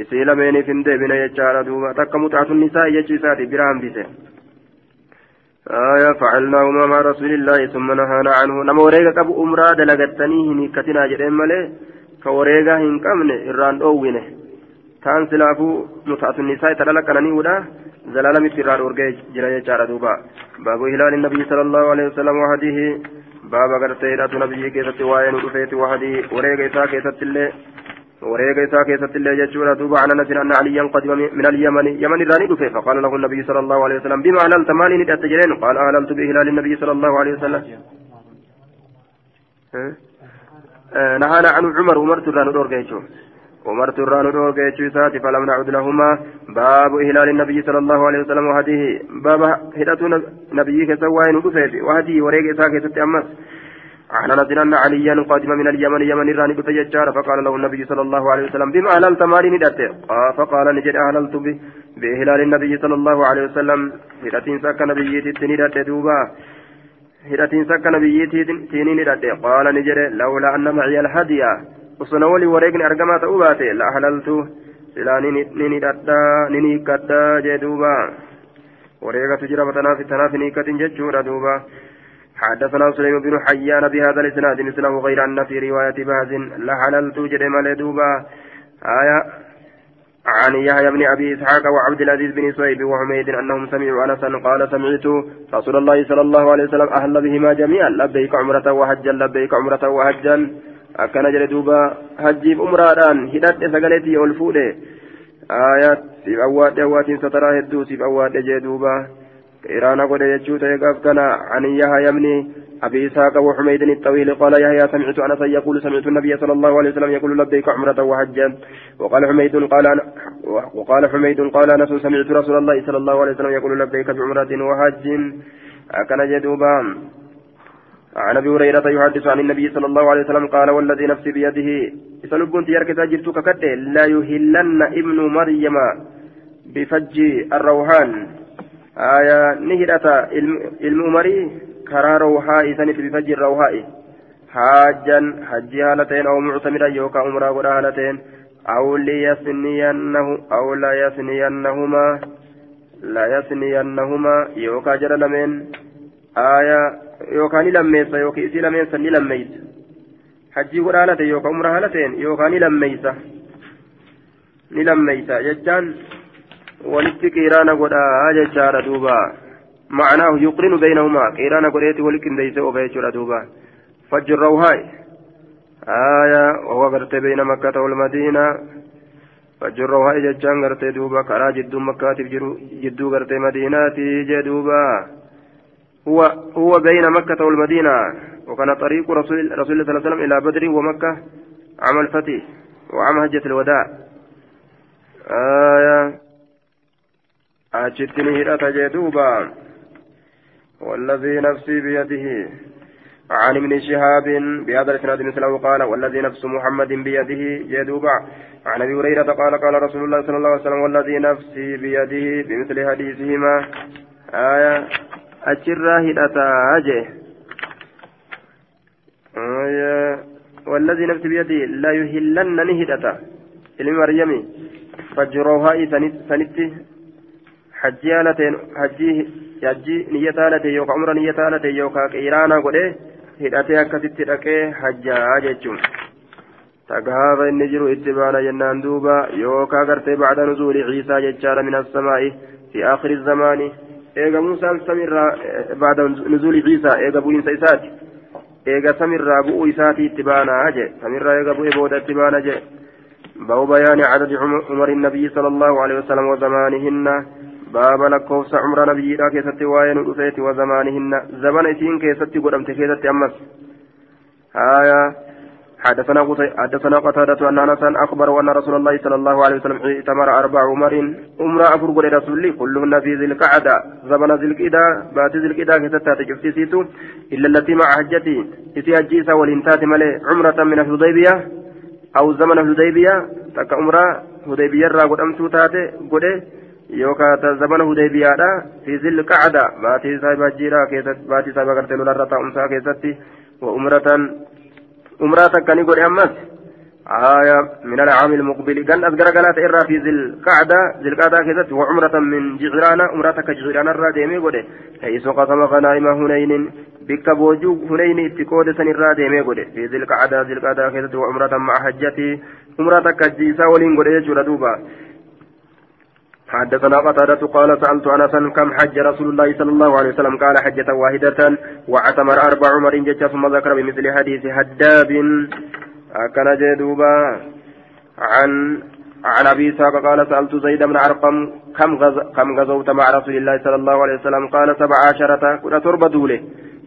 isii lameeniif hin deebine jechaadha duuba takka mutaatu nisaa jechiisaati bira hambise آية فعلناهما مع رسول الله ثم نهانا عنه. نما وريغا قبو أمرا دلغتني هني كتنا جرين ملي كوريغا هن قمن إران أوينه تان سلافو متعة النساء تلالا كناني ودا زلالا مترار ورغي جرى يجارة دوبا. باب هلال النبي صلى الله عليه وسلم وحديه باب غرتي راتو نبي كيست وائن ودفيت وحديه وريغا إساء كيست اللي وريغا إساء كيست اللي ججورة دوبا عن نسر أن عليا قدم من اليمن يمن الراني دفي فقال له النبي صلى الله عليه وسلم بما أهللت مالي ندأت جرين قال أهللت بهلال النبي صلى الله عليه وسلم نهانا عن عمر عمر تران الأورغا عمرت الران روكي تشيسات فلم نعد لهما باب إهلال النبي صلى الله عليه وسلم وهديه باب هدة نبيك سواين ودفيت وهديه وريك إساك ستأمس عن نزل أن عليا قادم من اليمن يمن الران بتججار فقال له النبي صلى الله عليه وسلم بما أهللت مالي ندأت فقال نجد أهللت به بإهلال النبي صلى الله عليه وسلم. هدة ساك نبيتي تندأت دوبا. هدة ساك نبيتي تندأت قال نجد لولا أن معي الهدي. osona wali wareegni argamaa ta'uu baate la halaltu silaa nini dhadhaa nini hiikkadhaa jee duuba wareegatu jira tanaaf حدثنا سليم بن حيان بهذا الإسناد مثله غير أن في رواية بهز لحللت جدم دوبا. آية عن يحيى بن أبي إسحاق وعبد العزيز بن صهيب وحميد أنهم سمعوا انسا قال سمعت رسول الله صلى الله عليه وسلم أهل بهما جميعا لبيك عمرة وحجا لبيك عمرة وحجا. akkana jedhe duuba hajjiif umraadhaan hidhadhe sagaleetii ol fuudhe سيف أواد أوات سترى هدو سيف أواد جدوبا إيرانا قد يجوت يقف كان عن يحيى بن أبي إسحاق وحميد الطويل قال يحيى سمعت أنس يقول سمعت النبي صلى الله عليه وسلم يقول لبيك عمرة وحجا وقال حميد قال وقال حميد قال أنس سمعت رسول الله صلى الله عليه وسلم يقول لبيك بعمرة وحج. أكن جدوبا. عن أبي هريرة يحدث عن النبي صلى الله عليه وسلم قال والذي نفسي بيده. سلبون تيارك تاجرتك كده. لا يهلن ابن مريم بفج الروحان. آية نهدة المؤمري كرا روحاء سنت بفج الروحاء حاجا حجي هالتين أو معتمرا يوكا عمرا ولا هالتين أو ليثنينه أو لا يثنينهما لا يثنينهما يوكا جرى لمن آية yookaan ni lammeessa yookiin isii lameensan ni lammeeysa hajjii godha haala ta'e yookaan umra haala ta'een walitti qiraana godhaa jechaadha duuba. معناه يقرن بينهما قيران قريت ولكن ليس أبيت دوبا فجر روهاي آية وهو قرت بين مكة والمدينة فجر روهاي ججان قرت دوبا كرا جدو مكة جدو قرت مدينة جدوبا هو هو بين مكة والمدينة وكان طريق رسول رسول الله صلى الله عليه وسلم إلى بدر ومكة عام الفتح وعام هجة الوداع آية أجتني هرة جدوبا. والذي نفسي بيده. عن ابن شهاب بهذا الإسناد مثله قال والذي نفس محمد بيده جدوبا. عن أبي هريرة قال قال رسول الله صلى الله عليه وسلم والذي نفسي بيده بمثل حديثهما. آية achirraa hidhataa jee والذي نفسي بيده لا يهلن نهدتا ilmi maryami fajroohaa sanitti hajjii haalateen hajjii hajjii niyya taalate yookaan umra niyya taalate yookaan qiraana godhe hidhatee akkasitti dhaqee hajjaa jechuun itti baana jennaan duuba yookaan gartee bacda nuzuuli ciisaa jechaadha min assamaa'i fi aakhiri zamaanii eega muusaan samirraa baada nuzuuli ciisaa eega bu'iinsa isaati eega samirraa bu'uu isaatii itti baanaa je samirraa eega bu'ee booda itti baana je باب بيان عدد عمر النبي صلى الله عليه وسلم وزمانهن باب لكوفس عمر نبي لا كيست وين رفيت وزمانهن زمن اسين كيست قدمت كيست أمس آية حدثنا حدثنا قتادة أن أنس أخبر أن رسول الله صلى الله عليه وسلم اعتمر أربع عمر أمرا أفرق لرسول كلهن في ذي القعدة زمن ذي القعدة بات ذي القعدة كتتا تجفتيسيتو إلا التي مع حجتي إتي أجيسا والإنتات ملي عمرة من الحديبية أو زمن الحديبية تك عمرة حديبية را قد أمسو تاتي قد يوكا زمن حديبية في ذي القعدة باتي صاحب جيرا كيست باتي صاحب قرتلو لرطا أمسا كيستي وأمرة umraa takka ni godhe ammas آية من العام المقبل قال أذكر قالت إرى في ذي القعدة ذي القعدة كذت وعمرة من جعرانة عمرة كجعرانة الراديمي قد حيث قسم غنائم هنين بك بوجو هنين اتقود سن الراديمي قد في ذي القعدة ذي القعدة كذت وعمرة مع حجتي عمرة كجيسا ولين قد يجور دوبا حدثنا قتادة قال سألت أنسا كم حج رسول الله صلى الله عليه وسلم؟ قال حجة واحدة واعتمر أربع عمر جج ثم ذكر بمثل حديث هداب كان جدوبا عن عن أبي إسحاق قال سألت زيد بن أرقم كم غز كم غزوت مع رسول الله صلى الله عليه وسلم؟ قال سبع عشرة. كنا تربة دولة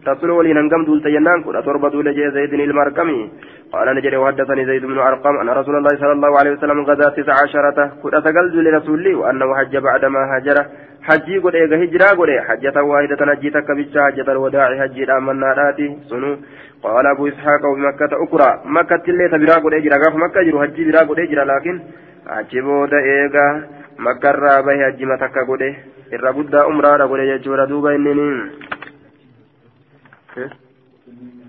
رسول ولي نقم دول تينان كنا جي زيد المرقمي. قال نجري وحدثني زيد بن أرقم أن رسول الله صلى الله عليه وسلم غزا تسع عشرة. كنا تقلد لرسول الله وأنه حج بعدما هاجر. حجي قد إيغا هجرا قد حجة واحدة نجيتك بيتشا حجة الوداع حجي الأمن ناراتي سنو. قال أبو إسحاق بمكة أكرا مكة اللي تبرا قد إجرا قاف مكة جرو حجي برا قد إجرا لكن حجي بودا إيغا مكة الرابع حجي متكا قد irra guddaa umraadha godhe jechuudha duuba innini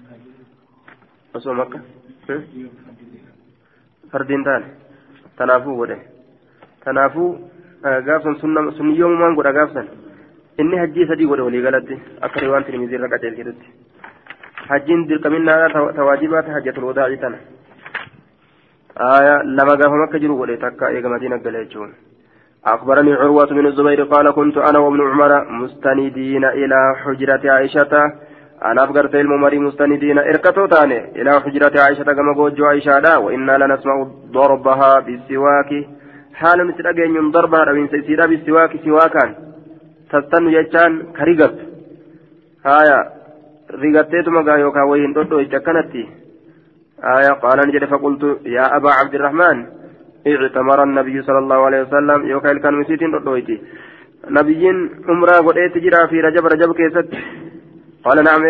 osoo makka fardiin taane tanaafuu godhe tanaafuu gaafsan sunniyoomumaan godha gaafsan inni hajjii sadii godhe walii galatti akka riwaan tirmizii irra qaceelchetutti hajjiin dirqaminaadha tawaajibaata hajjatul wadaa'ii tana lama gaafa makka jiru godhe takka eega madiina gale jechuun أخبرني عروة بن الزبير قال كنت أنا وابن عمر مستندين إلى حجرة عائشة أنا أفقرت الممر مستندين إركتو تاني إلى حجرة عائشة كما قوجو عائشة وإنا لنسمع ضربها بالسواك حال نتلقين ضربها ربين سيسيرا بالسواك سواكان تستن يجان كريغت آية ريغتيتما غايوكا وين دودو كانتي آية قال نجد فقلت يا أبا عبد الرحمن اعتمر النبي صلى الله عليه وسلم يوكا كان مسيتين دودويتي نبيين عمره قد جرا في رجب رجب كيست قال نعم.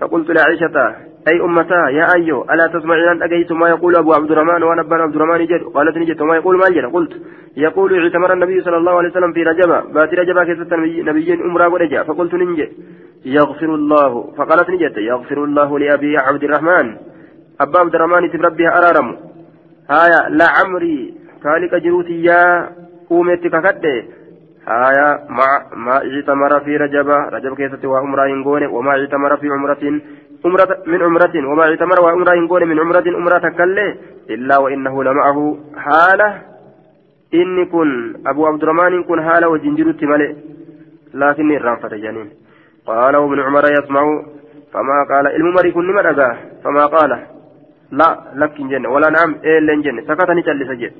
فقلت لعائشة أي أمتا يا أيو ألا تسمعين أجيت؟ ما يقول أبو عبد الرحمن وأنا ابن عبد الرحمن جد. قالت نجد. ما يقول ما جد قلت يقول اعتمر النبي صلى الله عليه وسلم في رجب. بات رجب كيست نبيين عمرة قد فقلت ننجد يغفر الله. فقالت نجد. يغفر الله لأبي عبد الرحمن. أبا عبد الرحمن تبربها أرارم. هايا لا عمري. كالك جروتي يا أومتك كده. هايا ما ما اعتمر في رجب رجب كيست وعمره ينقون وما اعتمر في عمرة عمرة من عمرة وما اعتمر وعمره ينقون من عمرة عمرة كله إلا وإنه لمعه حالة إني كن أبو عبد الرحمن كن حالة وجنجرت ملئ لكني الرانفة جانين قال وابن عمر يسمع فما قال الممر كن مرقا فما قال لا لك جنة ولا نعم إيه لن جنة سكتني جل سجد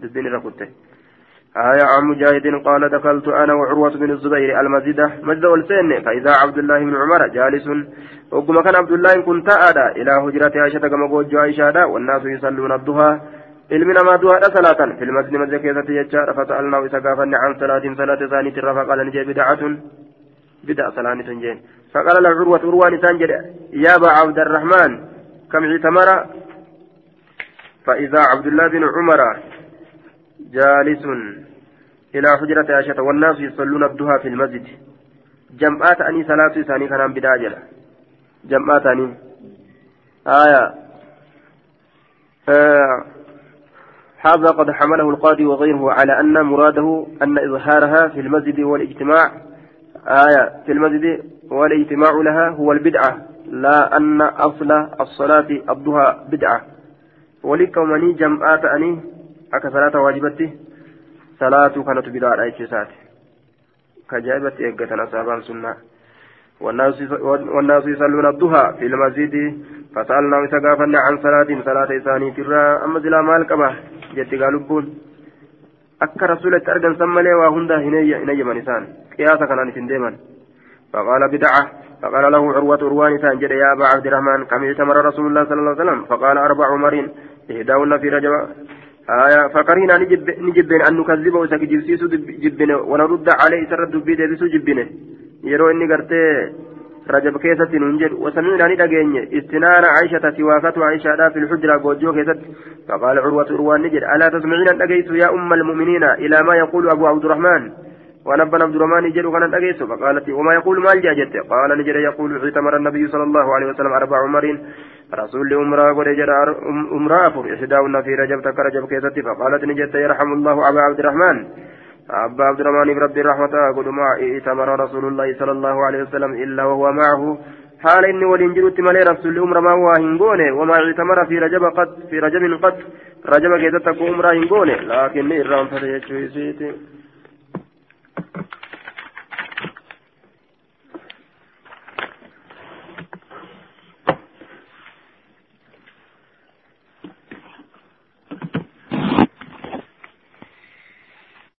دبين ركوته آية عن مجاهد قال دخلت أنا وعروة بن الزبير المسجد مسجد والسن فإذا عبد الله بن عمر جالس وكما كان عبد الله كنت أدا إلى هجرة عائشة كما قوج عائشة والناس يصلون الضحى namaa du'aadha salaatan filmasni masjida keessatti jechaadha fasa'alnaahu isa gaafanne an salaatiin salaata isaaniitti irra faqalan jee bidacatun bid'a salaani tun jeen faqala lahu curwat urwaan isaan jedhe yaa aba cabdarrahmaan kam citamara فإذا عبد الله بن عمر جالس إلى حجرة عائشة والناس يصلون الضحى في المسجد. جمعات أني صلاة ثاني كان بداجلة جمعات أني. آية. آه هذا قد حمله القاضي وغيره على أن مراده أن إظهارها في المسجد والاجتماع. آية. في المسجد والاجتماع لها هو البدعة لا أن أصل الصلاة الضحى بدعة. ولكمني جمعات أني أكا صلاة واجبته صلاة كانت بدعة أيشسات كجائبة إيقة أصحاب سنة والناس يصلون الضحى في المسجد فسألنا وسقافنا عن صلاة صلاة إساني ترى أما زلا مال كبه جت قالوا akka rasuulatti argansan malee waa hunda hin eeyyaman isaan. Qiyaasa kanaan isin deeman. فقال بدعة فقال له عروة عروان سان جد يا أبا عبد الرحمن كم اعتمر رسول الله صلى الله عليه وسلم فقال أربع عمر إهداهن في رجب آية نجب نجبن أن نكذبه وسكجبسيس جبن ونرد عليه سر الدبي دبسو جبنه يرو إني قرتي رجب كيسة ننجد. وسمعنا ندقين استنان عائشة سواكة عائشة في الحجرة قوجو كيسة. فقال عروة عروان نجد ألا تسمعين أن يا أم المؤمنين إلى ما يقول أبو عبد الرحمن؟ ونبى عبد الرحمن نجد وكان أجيس فقالت وما يقول ما الجاجت قال نجد يقول اعتمر النبي صلى الله عليه وسلم أربع عمر. رسول أمرا ورجل أمرا أفر إحداهن في رجب تك رجب كيسة فقالت نجد يرحم الله أبا عبد الرحمن. أبا عبد الرحمن برب الرحمة قل ما ائتمر رسول الله صلى الله عليه وسلم إلا وهو معه. حال إني ولنجلت مالي رسول أمر ما هو هنقونه وما اعتمر في رجب قد في رجب قد رجب كيسة تكون أمرا هنقونه لكن إرام فتيتشويسيتي